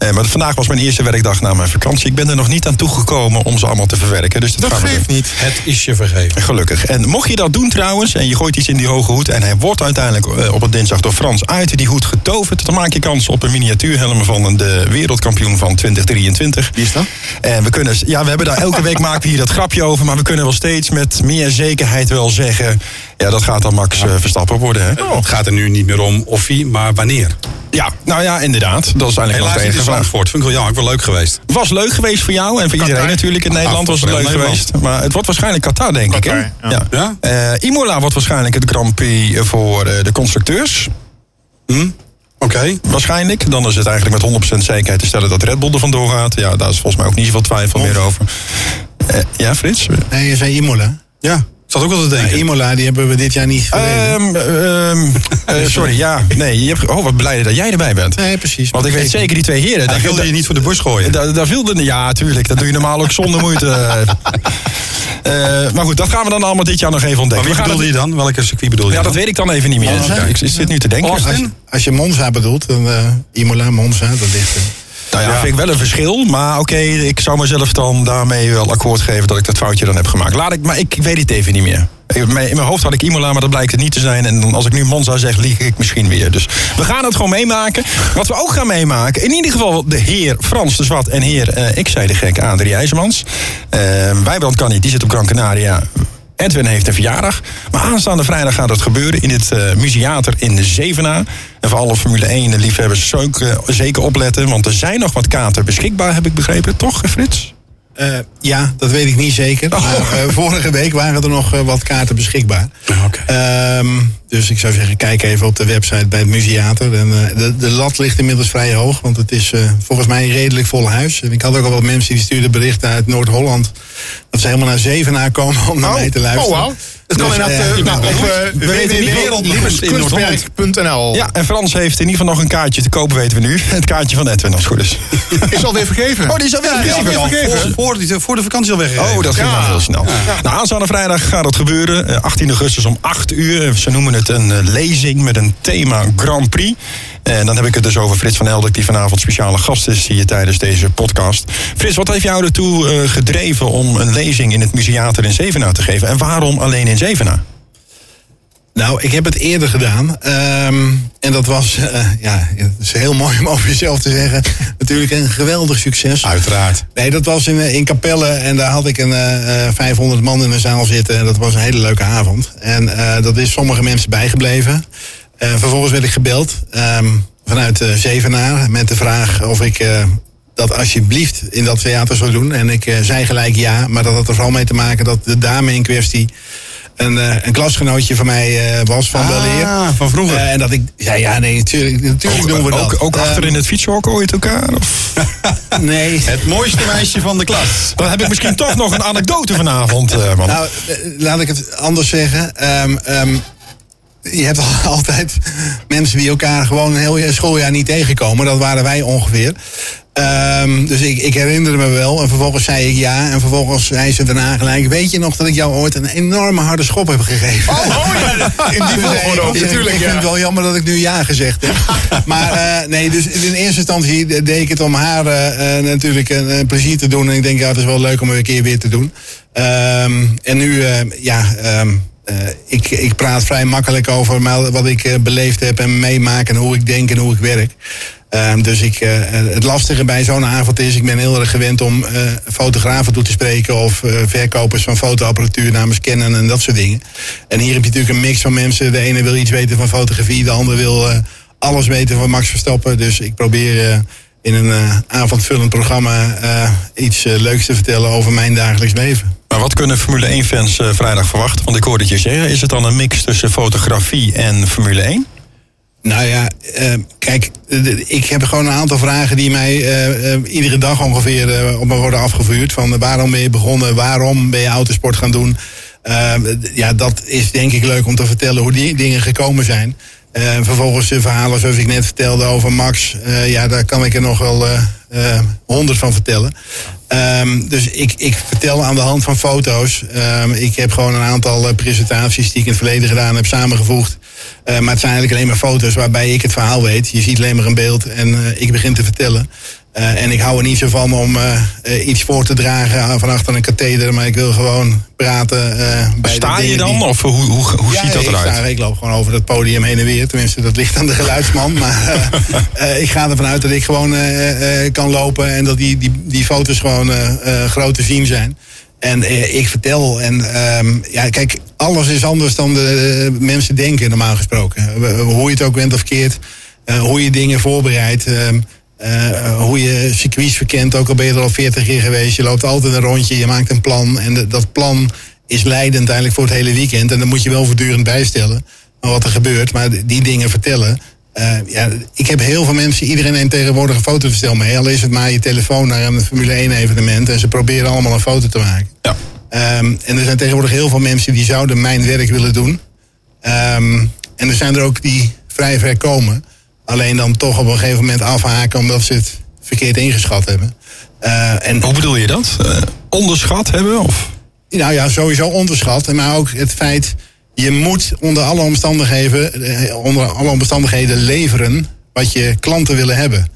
Eh, maar vandaag was mijn eerste werkdag na mijn vakantie. Ik ben er nog niet aan toegekomen om ze allemaal te verwerken. Dus dat, Dat geeft doen. niet. Het is je vergeven. Gelukkig. En mocht je dat doen trouwens, en je gooit iets in die hoge hoed... en hij wordt uiteindelijk eh, op het dinsdag door Frans uit die hoed getoverd... dan maak je kans op een miniatuurhelm van de wereldkampioen van 2023. Wie is dat? En we kunnen, ja, we hebben daar elke week maken we hier dat grapje over... maar we kunnen wel steeds met meer zekerheid wel zeggen... ja, dat gaat dan Max eh, Verstappen worden, hè? Het gaat er nu niet meer om of hij, maar wanneer. Ja, nou ja, inderdaad. Dat is eigenlijk in enige vraag. Vind ik wel jammer. Ik wel leuk geweest. Was leuk geweest voor jou en voor iedereen natuurlijk in Nederland was het leuk geweest. Maar het wordt waarschijnlijk Qatar, denk ik. Hè? Ja. Ja? Eh, Imola wordt waarschijnlijk het Grand Prix voor eh, de constructeurs. Hm? Oké. Waarschijnlijk. Dan is het eigenlijk met 100% zekerheid te stellen dat Red Bull er vandoor gaat. Ja, daar is volgens mij ook niet zoveel twijfel meer over. Eh, ja, Frits? Nee, je zei Imola. Ja, zat ook wel te Ja, denken. Imola, die hebben we dit jaar niet. Ehm, ehm, eh, sorry, ja. Nee, je hebt, oh, wat blij dat jij erbij bent. nee, precies. Want ik weet zeker, die twee heren... Daar- wilde je niet voor de bus gooien. Daar, daar viel de, ja, tuurlijk. Dat doe je normaal ook zonder moeite. Eh, maar goed, dat gaan we dan allemaal dit jaar nog even Maar ontdekken. wie We gaan bedoelde het- je dan? Welke circuit bedoelde je Ja, dan? dat weet ik dan even niet meer. Ja, ik zit nu te denken. Austin? Als je, als je Monza bedoelt, dan eh, Imola, Monza, dat ligt er. Nou ja, Ja. vind ik wel een verschil. Maar oké, ik zou mezelf dan daarmee wel akkoord geven dat ik dat foutje dan heb gemaakt. Laat ik, maar ik weet het even niet meer. In mijn hoofd had ik Imola, maar dat blijkt het niet te zijn. En als ik nu Monza zeg, lieg ik misschien weer. Dus we gaan het gewoon meemaken. Wat we ook gaan meemaken, in ieder geval de heer Frans de Zwart en heer, eh, ik zei de gek, Adrie IJzermans. Eh Wijbrand kan niet, die zit op Gran Canaria. Edwin heeft een verjaardag. Maar aanstaande vrijdag gaat het gebeuren in het eh Museater in de Zevenaar. En voor alle Formule 1 liefhebbers zeker, zeker opletten. Want er zijn nog wat kaarten beschikbaar, heb ik begrepen. Toch, Frits? Eh, ja, dat weet ik niet zeker. Maar, eh, vorige week waren er nog eh, wat kaarten beschikbaar. Ehm, dus ik zou zeggen, kijk even op de website bij het Museater. En, de, de lat ligt inmiddels vrij hoog, want het is volgens mij een redelijk vol huis. En ik had ook al wat mensen die stuurden berichten uit Noord-Holland... dat ze helemaal naar Zevenaar komen om naar mij te luisteren. Oh, Dat kan Dus, inderdaad eh, eh, nou, op in www.kunstwerk.nl. Ja, en Frans heeft in ieder geval nog een kaartje te kopen, weten we nu. Het kaartje van Edwin, als het goed is. Is alweer vergeven. Oh, die is alweer Ja, die is vergeven. alweer vergeven. Voor, voor, de vakantie al weggegeven. Oh, dat ging wel heel snel. Nou, aanstaande vrijdag gaat het gebeuren. Eh, 18 augustus om 8 uur. Ze noemen het een eh, lezing met een thema Grand Prix. En dan heb ik het dus over Frits van Eldik, die vanavond speciale gast is hier tijdens deze podcast. Frits, wat heeft jou ertoe eh, gedreven om een lezing in het Museater in Zevenaar te geven? En waarom alleen in Zevenaar? Nou, ik heb het eerder gedaan. Ehm, en dat was, eh, ja, het is heel mooi om over jezelf te zeggen. Natuurlijk een geweldig succes. Uiteraard. Nee, dat was in, eh, in Capelle en daar had ik een eh, eh, 500 man in de zaal zitten. En dat was een hele leuke avond. En eh, dat is sommige mensen bijgebleven. Vervolgens werd ik gebeld ehm, vanuit Zevenaar met de vraag of ik dat alsjeblieft in dat theater zou doen. En ik zei gelijk ja, maar dat had er vooral mee te maken dat de dame in kwestie een, eh, een klasgenootje van mij eh, was van. Ah, van vroeger. Eh, en dat ik zei ja, nee, natuurlijk, natuurlijk doen we dat. Ook, ook achter in het fietshok ooit elkaar? Of? Nee. Het mooiste meisje van de klas. Dan heb ik misschien toch nog een anekdote vanavond, eh, man. Nou, laat ik het anders zeggen. Ehm, ehm, je hebt al- altijd mensen die elkaar gewoon een heel schooljaar niet tegenkomen. Dat waren wij ongeveer. Ehm, dus ik, ik herinner me wel. En vervolgens zei ik ja. En vervolgens zei ze daarna gelijk... Weet je nog dat ik jou ooit een enorme harde schop heb gegeven? Oh, ja, in die volgorde ook ik- natuurlijk. Ik vind het wel jammer dat ik nu ja gezegd heb. maar eh, nee, dus in eerste instantie deed ik het om haar eh, eh, natuurlijk een, een plezier te doen. En ik denk, ja, het is wel leuk om het een keer weer te doen. Ehm, en nu, ja, ehm, eh, ik, ik praat vrij makkelijk over wat ik beleefd heb en meemaak en hoe ik denk en hoe ik werk. Ehm, dus ik, eh, het lastige bij zo'n avond is, ik ben heel erg gewend om eh, fotografen toe te spreken of eh, verkopers van fotoapparatuur namens Canon en dat soort dingen. En hier heb je natuurlijk een mix van mensen. De ene wil iets weten van fotografie, de ander wil alles weten van Max Verstappen. Dus ik probeer in een avondvullend programma iets leuks te vertellen over mijn dagelijks leven. Maar wat kunnen Formule 1-fans eh, vrijdag verwachten? Want ik hoorde het je zeggen. Is het dan een mix tussen fotografie en Formule 1? Nou ja, eh, kijk, ik heb gewoon een aantal vragen die mij eh, eh, iedere dag ongeveer op me worden afgevuurd. Van waarom ben je begonnen? Waarom ben je autosport gaan doen? Eh, d- ja, dat is denk ik leuk om te vertellen hoe die dingen gekomen zijn. Eh, vervolgens de verhalen zoals ik net vertelde over Max. ja, daar kan ik er nog wel honderd van vertellen. Ehm, dus ik, ik vertel aan de hand van foto's. Ehm, ik heb gewoon een aantal eh, presentaties die ik in het verleden gedaan heb samengevoegd. Eh, maar het zijn eigenlijk alleen maar foto's waarbij ik het verhaal weet. Je ziet alleen maar een beeld en eh, ik begin te vertellen. Eh, en ik hou er niet zo van om eh, eh, iets voor te dragen van achter een katheder. Maar ik wil gewoon praten. bij de Sta je dan? die- Of hoe, hoe, hoe ja, ziet dat ik eruit? sta- ik loop gewoon over het podium heen en weer. Tenminste, dat ligt aan de geluidsman. maar ik ga ervan uit dat ik gewoon kan lopen. En dat die, die, die foto's gewoon groot te zien zijn. En ik vertel. En ehm, ja, kijk, alles is anders dan de mensen denken, normaal gesproken. Hoe je het ook bent of keert. hoe je dingen voorbereidt. ehm, eh, hoe je circuits verkent, ook al ben je er al 40 keer geweest. Je loopt altijd een rondje, je maakt een plan. En de- dat plan is leidend eigenlijk voor het hele weekend. En dan moet je wel voortdurend bijstellen wat er gebeurt. Maar die dingen vertellen, eh, ja, ik heb heel veel mensen, iedereen neemt tegenwoordig een fotoverstel mee. Al is het maar je telefoon naar een Formule 1 evenement. En ze proberen allemaal een foto te maken. Ja. Ehm, en er zijn tegenwoordig heel veel mensen die zouden mijn werk willen doen. Ehm, en er zijn er ook die vrij ver komen. Alleen dan toch op een gegeven moment afhaken omdat ze het verkeerd ingeschat hebben. Eh, en, Hoe bedoel je dat? Eh, onderschat hebben? Of? nou ja, sowieso onderschat. Maar ook het feit, je moet onder alle omstandigheden, eh, onder alle omstandigheden leveren wat je klanten willen hebben.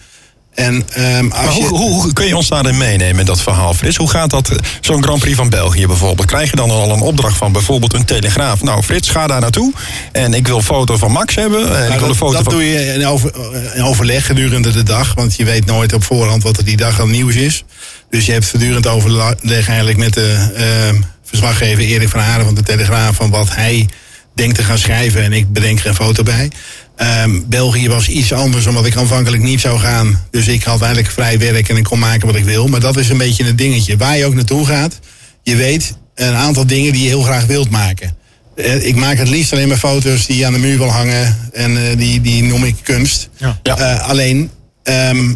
En ehm, Maar hoe, je, hoe, hoe kun je ons daarin meenemen in dat verhaal, Frits? Hoe gaat dat, eh, zo'n Grand Prix van België bijvoorbeeld? Krijg je dan al een opdracht van bijvoorbeeld een telegraaf? Nou, Frits, ga daar naartoe. En ik wil een foto van Max hebben. En ik wil dat, foto dat van... doe je in, over, in overleg gedurende de dag. Want je weet nooit op voorhand wat er die dag aan nieuws is. Dus je hebt voortdurend overleg eigenlijk met de eh, verslaggever Erik van Haren van de Telegraaf. Van wat hij denkt te gaan schrijven. En ik bedenk er een foto bij. Ehm, België was iets anders omdat ik aanvankelijk niet zou gaan. Dus ik had eigenlijk vrij werk en ik kon maken wat ik wil. Maar dat is een beetje het dingetje. Waar je ook naartoe gaat, je weet een aantal dingen die je heel graag wilt maken. Eh, Ik maak het liefst alleen maar foto's die aan de muur wil hangen. En eh, die, die noem ik kunst. Ja. Ja. Eh, alleen, ehm,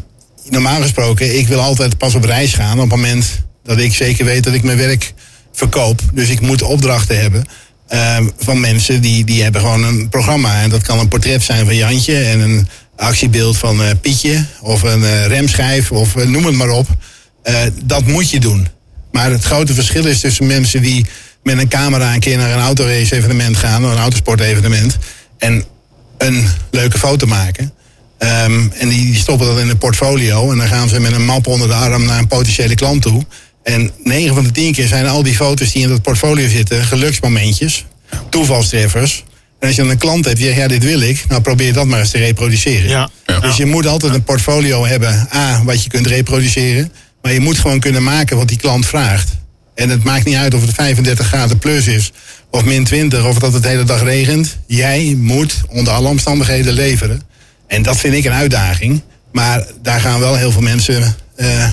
normaal gesproken, ik wil altijd pas op reis gaan op het moment dat ik zeker weet dat ik mijn werk verkoop. Dus ik moet opdrachten hebben ehm, van mensen die, die hebben gewoon een programma. En dat kan een portret zijn van Jantje en een actiebeeld van eh, Pietje. Of een eh, remschijf of eh, noem het maar op. Dat moet je doen. Maar het grote verschil is tussen mensen die met een camera een keer naar een autorace evenement gaan, of een autosport-evenement, en een leuke foto maken. Ehm, en die stoppen dat in een portfolio. En dan gaan ze met een map onder de arm naar een potentiële klant toe. En 9 van de 10 keer zijn al die foto's die in dat portfolio zitten geluksmomentjes, toevalstreffers. En als je dan een klant hebt die zegt, ja, dit wil ik, nou probeer dat maar eens te reproduceren. Ja. Ja. Dus je moet altijd een portfolio hebben, A, wat je kunt reproduceren. Maar je moet gewoon kunnen maken wat die klant vraagt. En het maakt niet uit of het 35 graden plus is, of min 20, of dat het de hele dag regent. Jij moet onder alle omstandigheden leveren. En dat vind ik een uitdaging. Maar daar gaan wel heel veel mensen eh,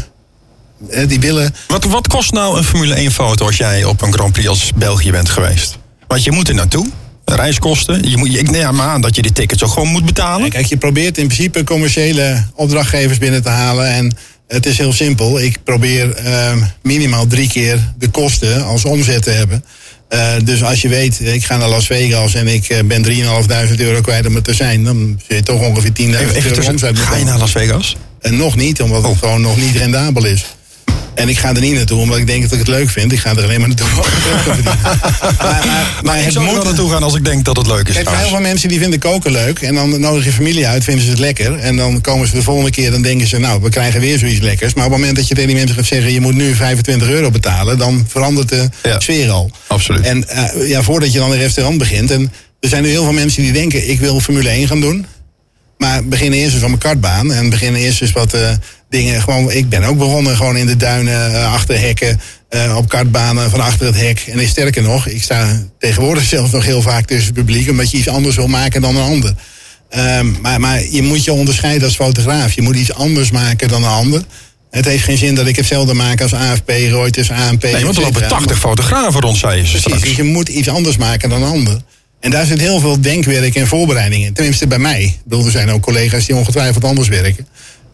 die willen. Wat, wat kost nou een Formule 1 foto als jij op een Grand Prix als België bent geweest? Want je moet er naartoe. Reiskosten. Je moet, ik neem aan dat je die tickets ook gewoon moet betalen. Kijk, je probeert in principe commerciële opdrachtgevers binnen te halen. En het is heel simpel. Ik probeer eh, minimaal drie keer de kosten als omzet te hebben. Eh, dus als je weet, ik ga naar Las Vegas en ik eh, ben 3.500 euro kwijt om er te zijn, dan zul je toch ongeveer 10.000 Even, even euro omzet ga je naar Las Vegas? En nog niet, omdat het Oh. gewoon nog niet rendabel is. En ik ga er niet naartoe omdat ik denk dat ik het leuk vind. Ik ga er alleen maar naartoe. Maar, maar, maar ik zou er naartoe gaan als ik denk dat het leuk is. Kijk, heel veel mensen die vinden koken leuk. En dan nodig je familie uit, vinden ze het lekker. En dan komen ze de volgende keer, dan denken ze, nou, we krijgen weer zoiets lekkers. Maar op het moment dat je tegen die mensen gaat zeggen, je moet nu 25 euro betalen, dan verandert de Ja. sfeer al. Absoluut. En eh, ja, voordat je dan een restaurant begint. En er zijn nu heel veel mensen die denken, ik wil Formule 1 gaan doen. Maar beginnen eerst eens op een kartbaan. En beginnen eerst eens wat eh, dingen. Gewoon, ik ben ook begonnen gewoon in de duinen, eh, achter hekken. eh, op kartbanen van achter het hek. En sterker nog, ik sta tegenwoordig zelfs nog heel vaak tussen het publiek. Omdat je iets anders wil maken dan een ander. Ehm, maar, maar je moet je onderscheiden als fotograaf. Je moet iets anders maken dan een ander. Het heeft geen zin dat ik hetzelfde maak als AFP, Reuters, ANP. Nee, want er lopen cetera. 80 fotografen rond, zei je ze Precies, dus je moet iets anders maken dan een ander. En daar zit heel veel denkwerk en voorbereiding in. Tenminste bij mij. Ik bedoel, er zijn ook collega's die ongetwijfeld anders werken.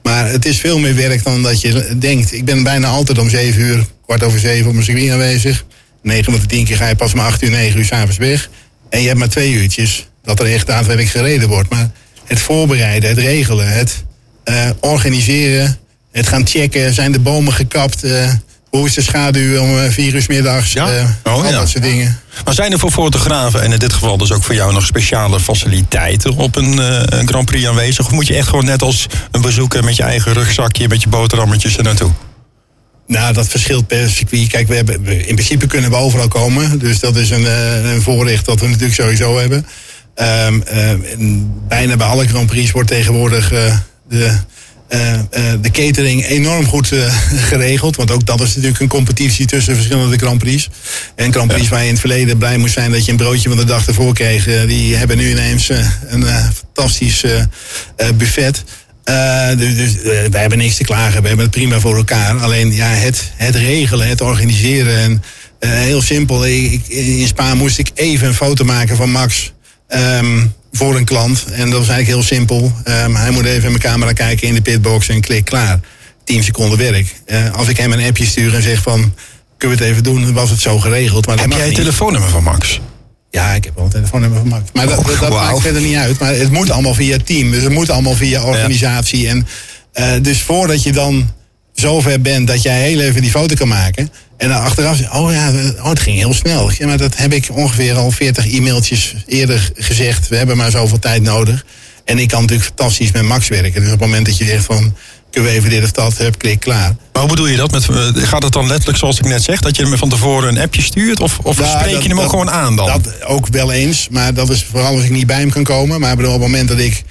Maar het is veel meer werk dan dat je denkt. Ik ben bijna altijd om zeven uur, kwart over zeven op mijn circuit aanwezig. 9 van de 10 keer ga je pas om 8 uur, 9 uur s'avonds weg. En je hebt maar twee uurtjes dat er echt daadwerkelijk gereden wordt. Maar het voorbereiden, het regelen, het eh, organiseren, het gaan checken. Zijn de bomen gekapt? eh, hoe is de schaduw om eh, vier uur middags? Ja. eh, Oh, al ja. dat soort dingen. Maar zijn er voor fotografen, en in dit geval dus ook voor jou, nog speciale faciliteiten op een, eh, een Grand Prix aanwezig? Of moet je echt gewoon net als een bezoeker met je eigen rugzakje, met je boterhammetjes er naartoe? Nou, dat verschilt per circuit. Kijk, we hebben, in principe kunnen we overal komen. Dus dat is een, een voorrecht dat we natuurlijk sowieso hebben. En bijna bij alle Grand Prix wordt tegenwoordig de, eh, eh, de catering enorm goed eh, geregeld. Want ook dat is natuurlijk een competitie tussen verschillende Grand Prix. En Grand Prix waar je in het verleden blij moest zijn dat je een broodje van de dag ervoor kreeg. die hebben nu ineens een fantastisch buffet. Eh, dus dus wij hebben niks te klagen, we hebben het prima voor elkaar. Alleen ja, het, het regelen, het organiseren. En, heel simpel, ik- in Spa moest ik even een foto maken van Max. Ehm, voor een klant. En dat was eigenlijk heel simpel. Ehm, hij moet even in mijn camera kijken in de pitbox en klik klaar. 10 seconden werk. Eh, als ik hem een appje stuur en zeg van... kunnen we het even doen, dan was het zo geregeld. Maar Heb jij het telefoonnummer van Max? Ja, ik heb wel een telefoonnummer van Max. Maar dat, Oh, dat, maakt verder niet uit. Maar het moet allemaal via team. Dus het moet allemaal via organisatie. En, eh, dus voordat je dan zover bent dat jij heel even die foto kan maken. En dan achteraf, oh ja, oh, het ging heel snel. Ja, maar dat heb ik ongeveer al 40 e-mailtjes eerder gezegd. We hebben maar zoveel tijd nodig. En ik kan natuurlijk fantastisch met Max werken. Dus op het moment dat je zegt van, kunnen we even dit of dat, hup, klik, klaar. Maar hoe bedoel je dat? Met, eh, gaat het dan letterlijk zoals ik net zeg, dat je hem van tevoren een appje stuurt? Of, of Ja, spreek dat- je hem ook gewoon aan dan? Dat ook wel eens, maar dat is vooral als ik niet bij hem kan komen. Maar bedoel, op het moment dat ik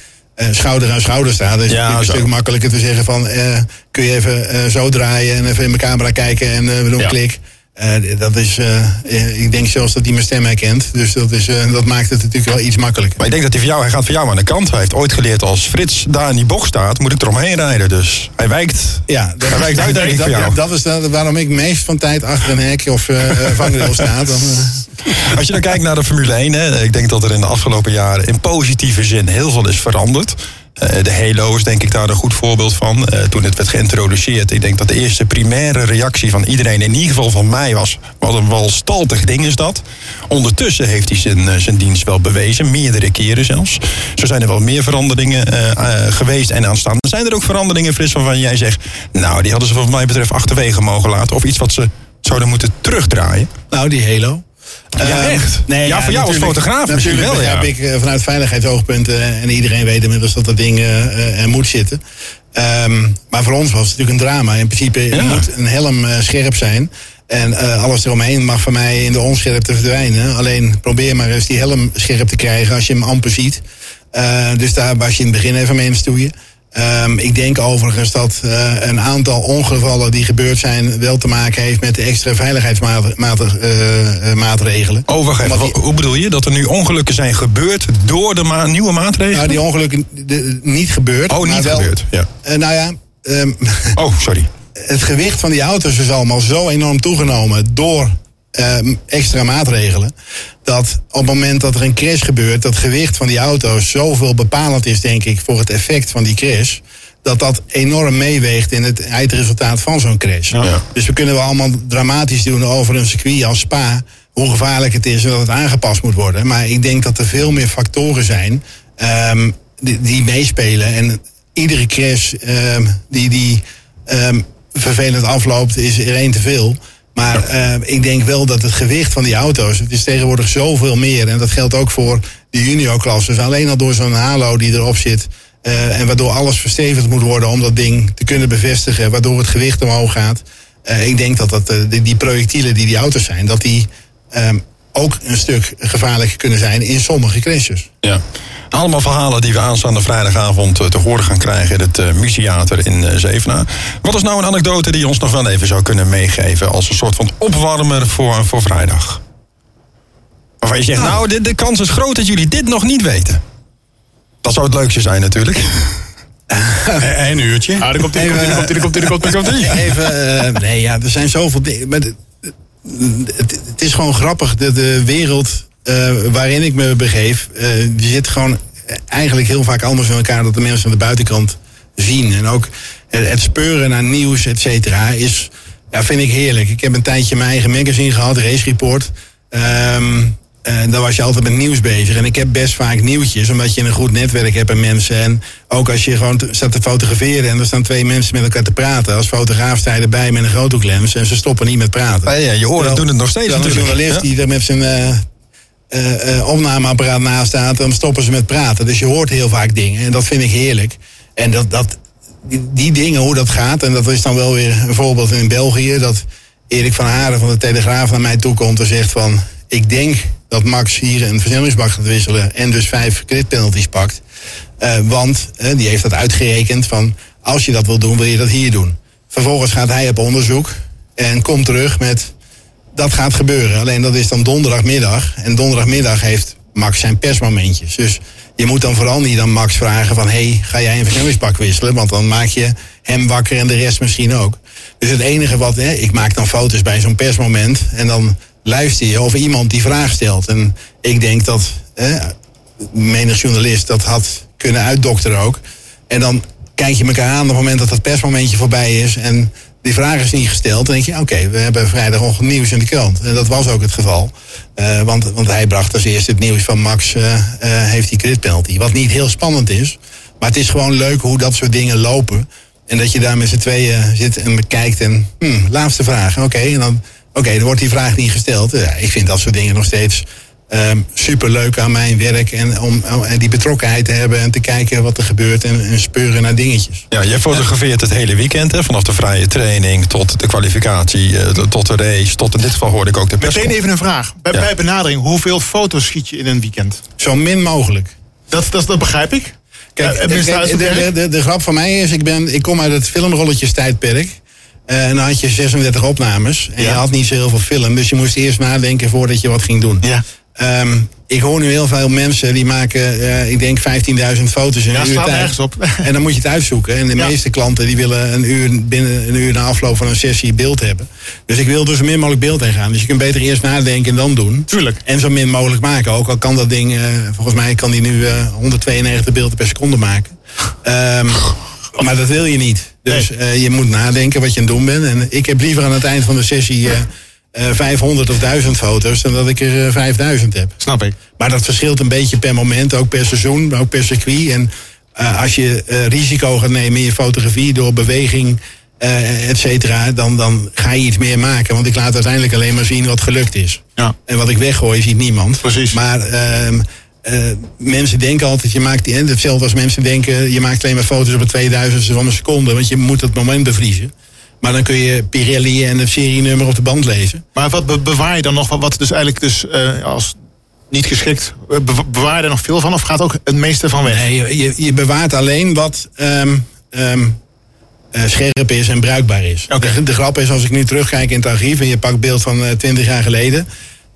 schouder aan schouder sta, dan is het natuurlijk een zo. stuk makkelijker te zeggen van... eh, kun je even eh, zo draaien en even in mijn camera kijken en eh, we doen Ja. klik. Eh, dat is, eh, eh, ik denk zelfs dat hij mijn stem herkent. Dus dat, is, eh, dat maakt het natuurlijk wel iets makkelijker. Maar ik denk dat hij, voor jou, hij gaat voor jou aan de kant. Hij heeft ooit geleerd als Frits daar in die bocht staat, moet ik eromheen rijden. Dus hij wijkt. Ja, dat, Hij wijkt uit, dat, voor jou. ja, dat is dat, waarom ik meest van tijd achter een hek of eh eh, vangrail sta. Dan, eh, Als je dan kijkt naar de Formule 1, hè, ik denk dat er in de afgelopen jaren in positieve zin heel veel is veranderd. Eh, de Halo is denk ik daar een goed voorbeeld van. Eh, toen het werd geïntroduceerd, ik denk dat de eerste primaire reactie van iedereen, in ieder geval van mij, was: wat een walstaltig ding is dat. Ondertussen heeft hij zijn, eh, zijn dienst wel bewezen, meerdere keren zelfs. Zo zijn er wel meer veranderingen geweest en aanstaan. Zijn er ook veranderingen, Frits, waarvan jij zegt: Nou, die hadden ze, wat mij betreft, achterwege mogen laten? Of iets wat ze zouden moeten terugdraaien? Nou, die Halo. Ja, Ehm, echt? Ja, voor jou als fotograaf misschien natuurlijk wel, ja. heb ik eh, vanuit veiligheidsoogpunten... en iedereen weet inmiddels dat dat ding eh, eh, er moet zitten. Ehm, maar voor ons was het natuurlijk een drama. In principe Ja. moet een helm eh, scherp zijn... En eh, alles eromheen mag van mij in de onscherpte verdwijnen. Alleen probeer maar eens die helm scherp te krijgen als je hem amper ziet. Eh, dus daar was je in het begin even mee aan het stoeien. Ehm, ik denk overigens dat eh, een aantal ongevallen die gebeurd zijn... wel te maken heeft met de extra veiligheidsmaatregelen. Oh, wacht even. Omdat die- Wa- Hoe bedoel je? Dat er nu ongelukken zijn gebeurd door de ma- nieuwe maatregelen? Nou, die ongelukken de- niet gebeurd. Oh, maar niet wel- gebeurd. Ja. Eh, nou ja, ehm, Oh, sorry. het gewicht van die auto's is allemaal zo enorm toegenomen door ehm, extra maatregelen. Dat op het moment dat er een crash gebeurt, dat gewicht van die auto's zoveel bepalend is, denk ik, voor het effect van die crash. Dat dat enorm meeweegt in het eindresultaat van zo'n crash. Ja. Dus we kunnen wel allemaal dramatisch doen over een circuit als Spa. Hoe gevaarlijk het is en dat het aangepast moet worden. Maar ik denk dat er veel meer factoren zijn ehm, die, die meespelen. En iedere crash ehm, die, die vervelend afloopt, is er één te veel. Maar eh, ik denk wel dat het gewicht van die auto's, het is tegenwoordig zoveel meer. En dat geldt ook voor de juniorklasses. Alleen al door zo'n halo die erop zit. eh, en waardoor alles verstevigd moet worden om dat ding te kunnen bevestigen. Waardoor het gewicht omhoog gaat. Eh, ik denk dat, dat die, die projectielen die die auto's zijn, dat die ehm, ook een stuk gevaarlijker kunnen zijn in sommige crashes. Ja. Allemaal verhalen die we aanstaande vrijdagavond eh, te horen gaan krijgen in het uh, Museater in uh, Zevenaar. Wat is nou een anekdote die je ons nog wel even zou kunnen meegeven als een soort van opwarmer voor, voor vrijdag? Waarvan je zegt, nou, de, de kans is groot dat jullie dit nog niet weten. Dat zou het leukste zijn natuurlijk. Een uurtje. Ah, daar komt. Even, uh, nee, ja, er zijn zoveel dingen. Het, is gewoon grappig. De, de wereld uh, waarin ik me begeef, uh, die zit gewoon eigenlijk heel vaak anders in elkaar dan de mensen aan de buitenkant zien. En ook het, speuren naar nieuws, et cetera, is, ja, vind ik heerlijk. Ik heb een tijdje mijn eigen magazine gehad, Race Report. Um, en dan was je altijd met nieuws bezig. En ik heb best vaak nieuwtjes, omdat je een goed netwerk hebt aan mensen. En ook als je gewoon staat te fotograferen en er staan twee mensen met elkaar te praten. Als fotograaf sta je erbij met een groothoeklens en ze stoppen niet met praten. Ja, ja, je oren doen het nog steeds dan natuurlijk. een journalist ja. die er met zijn uh, uh, uh, opnameapparaat naast staat, dan stoppen ze met praten. Dus je hoort heel vaak dingen en dat vind ik heerlijk. En dat, dat, die, die dingen, hoe dat gaat, en dat is dan wel weer een voorbeeld in België, dat Erik van Haren van de Telegraaf naar mij toe komt en zegt van, ik denk dat Max hier een versnellingsbak gaat wisselen en dus vijf crit penalties pakt. Uh, want uh, die heeft dat uitgerekend van als je dat wil doen, wil je dat hier doen. Vervolgens gaat hij op onderzoek en komt terug met dat gaat gebeuren. Alleen dat is dan donderdagmiddag. En donderdagmiddag heeft Max zijn persmomentjes. Dus je moet dan vooral niet aan Max vragen van... hey, ga jij een versnellingsbak wisselen? Want dan maak je hem wakker en de rest misschien ook. Dus het enige wat... Hè, ik maak dan foto's bij zo'n persmoment... en dan luister je of iemand die vraag stelt. En ik denk dat... Hè, menig journalist dat had kunnen uitdokteren ook. En dan kijk je elkaar aan op het moment dat dat persmomentje voorbij is. En die vraag is niet gesteld. Dan denk je, oké, we hebben vrijdag nieuws in de krant. En dat was ook het geval. Uh, want, want hij bracht als eerste het nieuws van Max uh, uh, heeft die. Wat niet heel spannend is. Maar het is gewoon leuk hoe dat soort dingen lopen. En dat je daar met z'n tweeën zit en bekijkt en... Hmm, laatste vraag, oké. en dan, oké, dan wordt die vraag niet gesteld. Ja, ik vind dat soort dingen nog steeds um, superleuk aan mijn werk. En om, om, die betrokkenheid te hebben en te kijken wat er gebeurt en, en speuren naar dingetjes. Ja, je fotografeert het hele weekend, hè? vanaf de vrije training tot de kwalificatie, uh, tot de race, tot in dit geval hoorde ik ook de pers. Meteen even een vraag. Bij, ja. bij benadering, hoeveel foto's schiet je in een weekend? Zo min mogelijk. Dat, dat, dat begrijp ik. Kijk, de, de, de, de, grap van mij is, ik, ben, ik kom uit het filmrolletjes tijdperk. Uh, en dan had je 36 opnames. En ja. je had niet zo heel veel film. Dus je moest eerst nadenken voordat je wat ging doen. Ja. Um, ik hoor nu heel veel mensen die maken, uh, ik denk 15.000 foto's in ja, een uur tijd. op. En dan moet je het uitzoeken. En de ja. meeste klanten die willen een uur, binnen een uur na afloop van een sessie beeld hebben. Dus ik wil er zo min mogelijk beeld in gaan. Dus je kunt beter eerst nadenken en dan doen. Tuurlijk. En zo min mogelijk maken. Ook al kan dat ding, uh, volgens mij kan die nu uh, 192 beelden per seconde maken. Um, maar dat wil je niet. Dus nee. je moet nadenken wat je aan het doen bent. En ik heb liever aan het eind van de sessie uh, 500 of 1000 foto's dan dat ik er uh, 5000 heb. Snap ik. Maar dat verschilt een beetje per moment, ook per seizoen, maar ook per circuit. En uh, als je uh, risico gaat nemen in je fotografie door beweging, uh, et cetera, dan, dan ga je iets meer maken. Want ik laat uiteindelijk alleen maar zien wat gelukt is. Ja. En wat ik weggooi, ziet niemand. Precies. Maar mensen denken altijd, je maakt die, hetzelfde als mensen denken, je maakt alleen maar foto's op een 2000 van een seconde, want je moet het moment bevriezen. Maar dan kun je Pirelli en het serienummer op de band lezen. Maar wat be bewaar je dan nog? Wat dus eigenlijk dus uh, als niet geschikt, be bewaar je er nog veel van? Of gaat ook het meeste van weg? Nee, je, je bewaart alleen wat um, um, uh, scherp is en bruikbaar is. Okay. De, de, grap is, als ik nu terugkijk in het archief... en je pakt beeld van uh, 20 jaar geleden...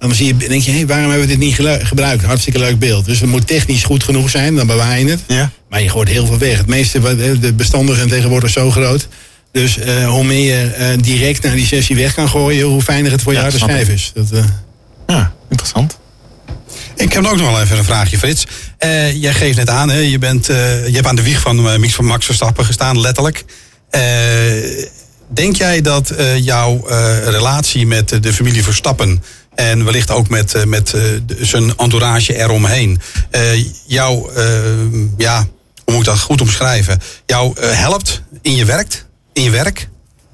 dan zie je, denk je, hé, waarom hebben we dit niet gebruikt? Hartstikke leuk beeld. Dus het moet technisch goed genoeg zijn, dan bewaar je het. Ja. Maar je gooit heel veel weg. Het meeste, de bestanden zijn tegenwoordig zo groot... Dus uh, hoe meer je uh, direct naar die sessie weg kan gooien, hoe fijner het voor je ja, harde schijf is. Dat, uh... Ja, interessant. Ik heb ook nog wel even een vraagje, Frits. jij geeft net aan, hè, je, bent, je hebt aan de wieg van, Mix van Max Verstappen gestaan, letterlijk. Denk jij dat jouw relatie met de familie Verstappen en wellicht ook met, met zijn entourage eromheen, jou, ja, hoe moet ik dat goed omschrijven, jou helpt in je werk? in je werk?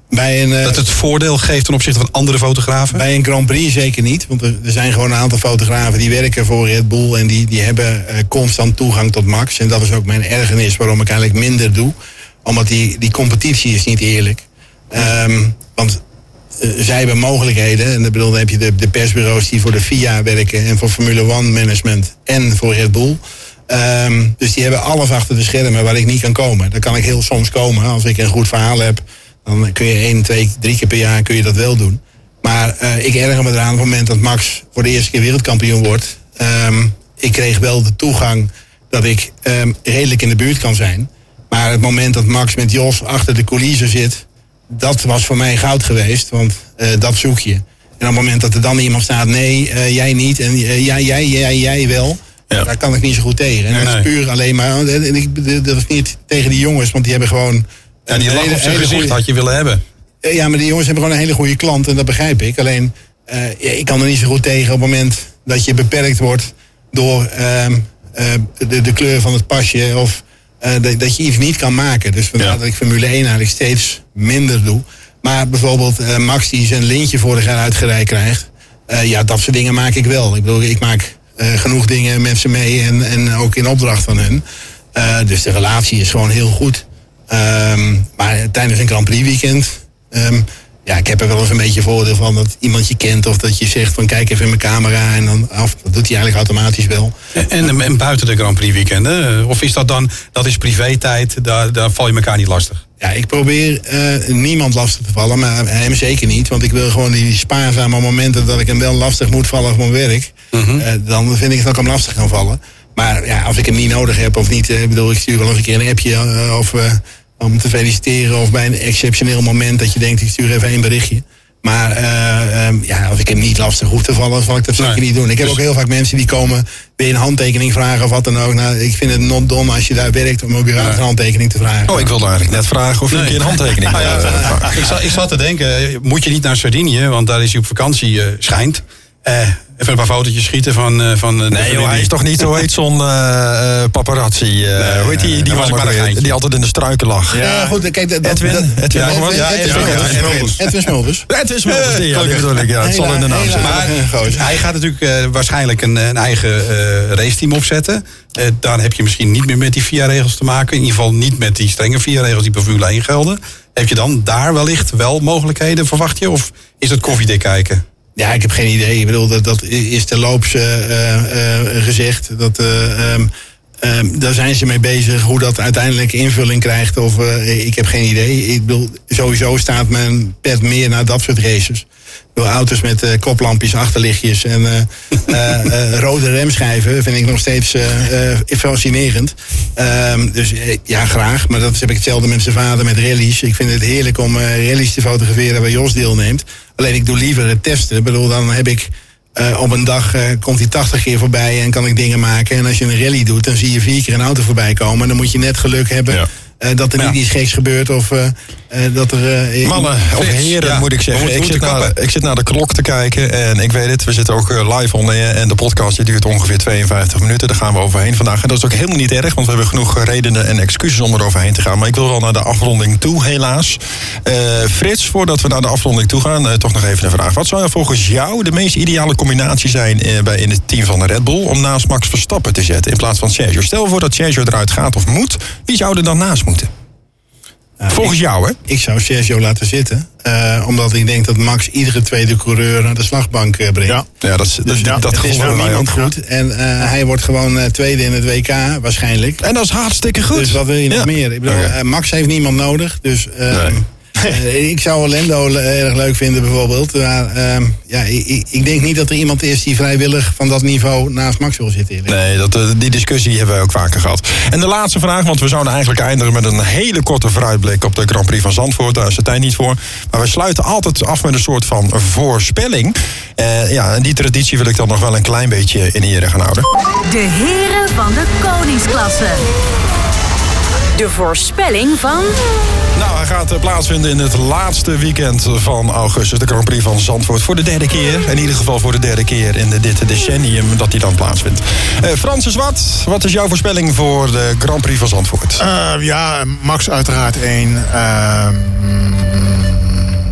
Bij een, dat het voordeel geeft ten opzichte van andere fotografen? Bij een Grand Prix zeker niet. Want er, er zijn gewoon een aantal fotografen die werken voor Red Bull. En die, die hebben constant toegang tot Max. En dat is ook mijn ergernis waarom ik eigenlijk minder doe. Omdat die, die competitie is niet eerlijk. Um, want uh, zij hebben mogelijkheden. En bedoel, dan heb je de, de persbureaus die voor de FIA werken. En voor Formule One Management. En voor Red Bull. Um, dus die hebben alles achter de schermen waar ik niet kan komen. Daar kan ik heel soms komen. Als ik een goed verhaal heb, dan kun je één, twee, drie keer per jaar kun je dat wel doen. Maar uh, ik erger me eraan op het moment dat Max voor de eerste keer wereldkampioen wordt. Um, ik kreeg wel de toegang dat ik um, redelijk in de buurt kan zijn. Maar het moment dat Max met Jos achter de coulissen zit, dat was voor mij goud geweest. Want uh, dat zoek je. En op het moment dat er dan iemand staat, nee, uh, jij niet en uh, jij, jij, jij, jij wel. Ja. Daar kan ik niet zo goed tegen. En nee, dat is puur alleen maar. En ik, dat is niet tegen die jongens, want die hebben gewoon. Ja, die lach op zijn gezicht goeie, had je willen hebben. Ja, maar die jongens hebben gewoon een hele goede klant en dat begrijp ik. Alleen, ik kan er niet zo goed tegen op het moment dat je beperkt wordt door uh, de, de kleur van het pasje of dat, dat je iets niet kan maken. Dus vandaar ja. dat ik Formule 1 eigenlijk steeds minder doe. Maar bijvoorbeeld uh, Max die zijn lintje vorig jaar uitgereikt krijgt. Uh, ja, dat soort dingen maak ik wel. Ik bedoel, ik maak genoeg dingen met ze mee en, en ook in opdracht van hun. Dus de relatie is gewoon heel goed. Um, maar tijdens een Grand Prix weekend. Um, ja, ik heb er wel eens een beetje voordeel van dat iemand je kent of dat je zegt van kijk even in mijn camera en dan af. Dat doet hij eigenlijk automatisch wel. En, en, en buiten de Grand Prix weekenden? Of is dat dan, dat is privé-tijd, daar, daar val je elkaar niet lastig? Ja, ik probeer uh, niemand lastig te vallen, maar hem zeker niet. Want ik wil gewoon die spaarzame momenten dat ik hem wel lastig moet vallen op mijn werk. Mm -hmm. uh, dan vind ik dat ik hem lastig kan vallen. Maar ja, als ik hem niet nodig heb of niet, uh, bedoel, ik stuur wel eens een keer een appje of om te feliciteren. Of bij een exceptioneel moment dat je denkt, ik stuur even één berichtje. Maar eh, ehm, ja, als ik hem niet lastig hoef te vallen, zal ik dat zeker Nee. niet doen. Ik heb Dus- ook heel vaak mensen die komen weer een handtekening vragen of wat dan ook. Nou, ik vind het not dom als je daar werkt om ook weer een handtekening te vragen. Oh, ik wilde eigenlijk net vragen of je een keer een handtekening ja, eh, vragen. ik, zat, ik zat te denken, moet je niet naar Sardinië, want daar is hij op vakantie, eh, schijnt. Eh, even een paar fotootjes schieten van... eh, van eh, de Nee, joh, hij is toch niet zo heet zo'n paparazzi. eh, hoe heet die, die was maar een weer, die altijd in de struiken lag? Ja, goed, kijk, dat, Edwin? Edwin? Edwin, Ja, Edwin Edwin, Smulders. ja, Edwin. Edwin Smulders. Het is wel eens die, ja, die bedoel ik. Ja, het zal in de naam zijn. Maar hij gaat natuurlijk eh, waarschijnlijk een, een eigen eh raceteam opzetten. Eh, dan heb je misschien niet meer met die VIA-regels te maken. In ieder geval niet met die strenge VIA-regels die bij Formule 1 gelden. Heb je dan daar wellicht wel mogelijkheden, verwacht je? Of is het koffiedik kijken? Ja, ik heb geen idee. Ik bedoel, dat, dat is terloops eh, eh, eh, gezegd. Dat, eh, ehm, ehm, daar zijn ze mee bezig. Hoe dat uiteindelijk invulling krijgt. Of, ik heb geen idee. Ik bedoel, sowieso staat mijn pet meer naar dat soort races. Bedoel, auto's met koplampjes, achterlichtjes en rode remschijven vind ik nog steeds fascinerend. Ehm, dus eh, ja, graag. Maar dat heb ik hetzelfde met zijn vader met rallies. Ik vind het heerlijk om eh, rallies te fotograferen waar Jos deelneemt. Alleen ik doe liever het testen. Ik bedoel, dan heb ik eh, op een dag komt hij 80 keer voorbij en kan ik dingen maken. En als je een rally doet, dan zie je vier keer een auto voorbij komen. En dan moet je net geluk hebben. Eh, dat er Ja. niet iets geks gebeurt. Of eh, eh, dat er. Mannen, of heren ja. moet ik zeggen. Ik zit, naar, ik zit naar de klok te kijken en ik weet het, we zitten ook live on air en de podcast die duurt ongeveer 52 minuten. Daar gaan we overheen vandaag. En dat is ook helemaal niet erg, want we hebben genoeg redenen en excuses om er overheen te gaan. Maar ik wil wel naar de afronding toe, helaas. Frits, voordat we naar de afronding toe gaan, toch nog even een vraag. Wat zou volgens jou de meest ideale combinatie zijn bij, in het team van de Red Bull om naast Max Verstappen te zetten in plaats van Sergio? Stel voor dat Sergio eruit gaat of moet, wie zou er dan naast moeten? Volgens jou, hè? Ik zou Sergio laten zitten. eh, omdat ik denk dat Max iedere tweede coureur naar de slagbank eh, brengt. Ja. Ja, dat, is- dat, ja, dat is voor niemand goed. En eh, hij wordt gewoon tweede in het WK waarschijnlijk. En dat is hartstikke goed. Dus wat wil je nog Ja. meer? Ik bedoel, Max heeft niemand nodig. Dus eh, Nee. Eh, ik zou Lendo le- erg leuk vinden bijvoorbeeld. Maar ehm, ja, ik, ik- denk niet dat er iemand is die vrijwillig van dat niveau naast Max wil zitten. eerlijk. Nee, dat, eh, die discussie hebben we ook vaker gehad. En de laatste vraag, want we zouden eigenlijk eindigen met een hele korte vooruitblik op de Grand Prix van Zandvoort. Daar is de tijd niet voor. Maar we sluiten altijd af met een soort van voorspelling. Eh, ja, en die traditie wil ik dan nog wel een klein beetje in ere gaan houden. De heren van de koningsklasse. De voorspelling van Nou, hij gaat eh, plaatsvinden in het laatste weekend van augustus. De Grand Prix van Zandvoort voor de derde keer. In ieder geval voor de derde keer in de, dit decennium dat hij dan plaatsvindt. Eh Francis Wat, wat is jouw voorspelling voor de Grand Prix van Zandvoort? Eh, ja, Max uiteraard één. Ehm,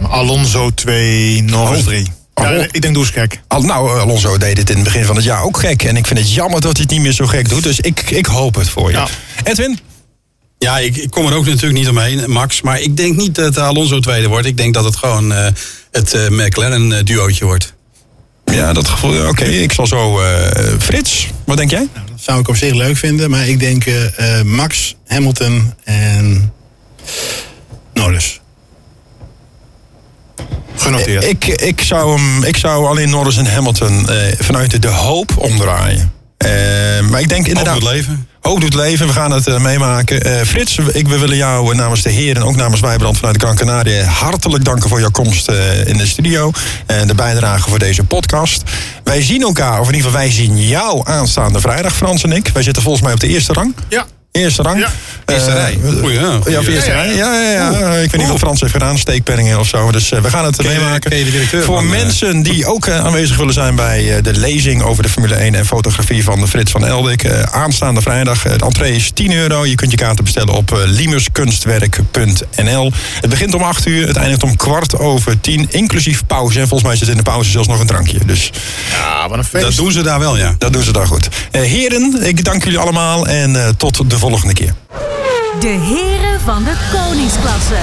Alonso 2, Norris 3. Ja, ik denk doe eens gek. Al, nou, Alonso deed het in het begin van het jaar ook gek. En ik vind het jammer dat hij het niet meer zo gek doet. Dus ik, ik hoop het voor je. Ja. Edwin? Ja, ik, ik kom er ook natuurlijk niet omheen, Max. Maar ik denk niet dat Alonso tweede wordt. Ik denk dat het gewoon eh, het eh, McLaren-duootje wordt. Ja, dat gevoel. Oké, ik zal zo. eh, Frits, wat denk jij? Nou, dat zou ik op zich leuk vinden. Maar ik denk eh, eh, Max, Hamilton en Norris. Genoteerd. Ik, ik, zou hem, ik zou alleen Norris en Hamilton eh, vanuit de hoop omdraaien. Eh, maar ik denk inderdaad. het leven. Hoop doet leven, we gaan het eh, meemaken. Eh, Frits, ik, we willen jou eh, namens de heren en ook namens Wijbrand vanuit de Gran Canaria hartelijk danken voor jouw komst in de studio. En de bijdrage voor deze podcast. Wij zien elkaar, of in ieder geval wij zien jou aanstaande vrijdag, Frans en ik. Wij zitten volgens mij op de eerste rang. Ja. Eerste rang. Ja. Eerste Eh, rij. Oei, ja. Ja, eerste rij. Ja, ja, ja. Ik weet niet wat Frans heeft gedaan, steekpenningen of zo. Dus eh, we gaan het meemaken. de Voor van, eh, mensen die ook aanwezig willen zijn bij de lezing over de Formule 1 en fotografie van Frits van Eldik. aanstaande vrijdag. De entree is 10 euro. Je kunt je kaarten bestellen op limerskunstwerk.nl. Het begint om 8 uur. Het eindigt om kwart over 10. Inclusief pauze. En volgens mij zit in de pauze zelfs nog een drankje. Dus Ja, wat een feest. Dat doen ze daar wel, ja. dat doen ze daar goed. Heren, ik dank jullie allemaal. En tot de volgende keer. de heren van de koningsklasse.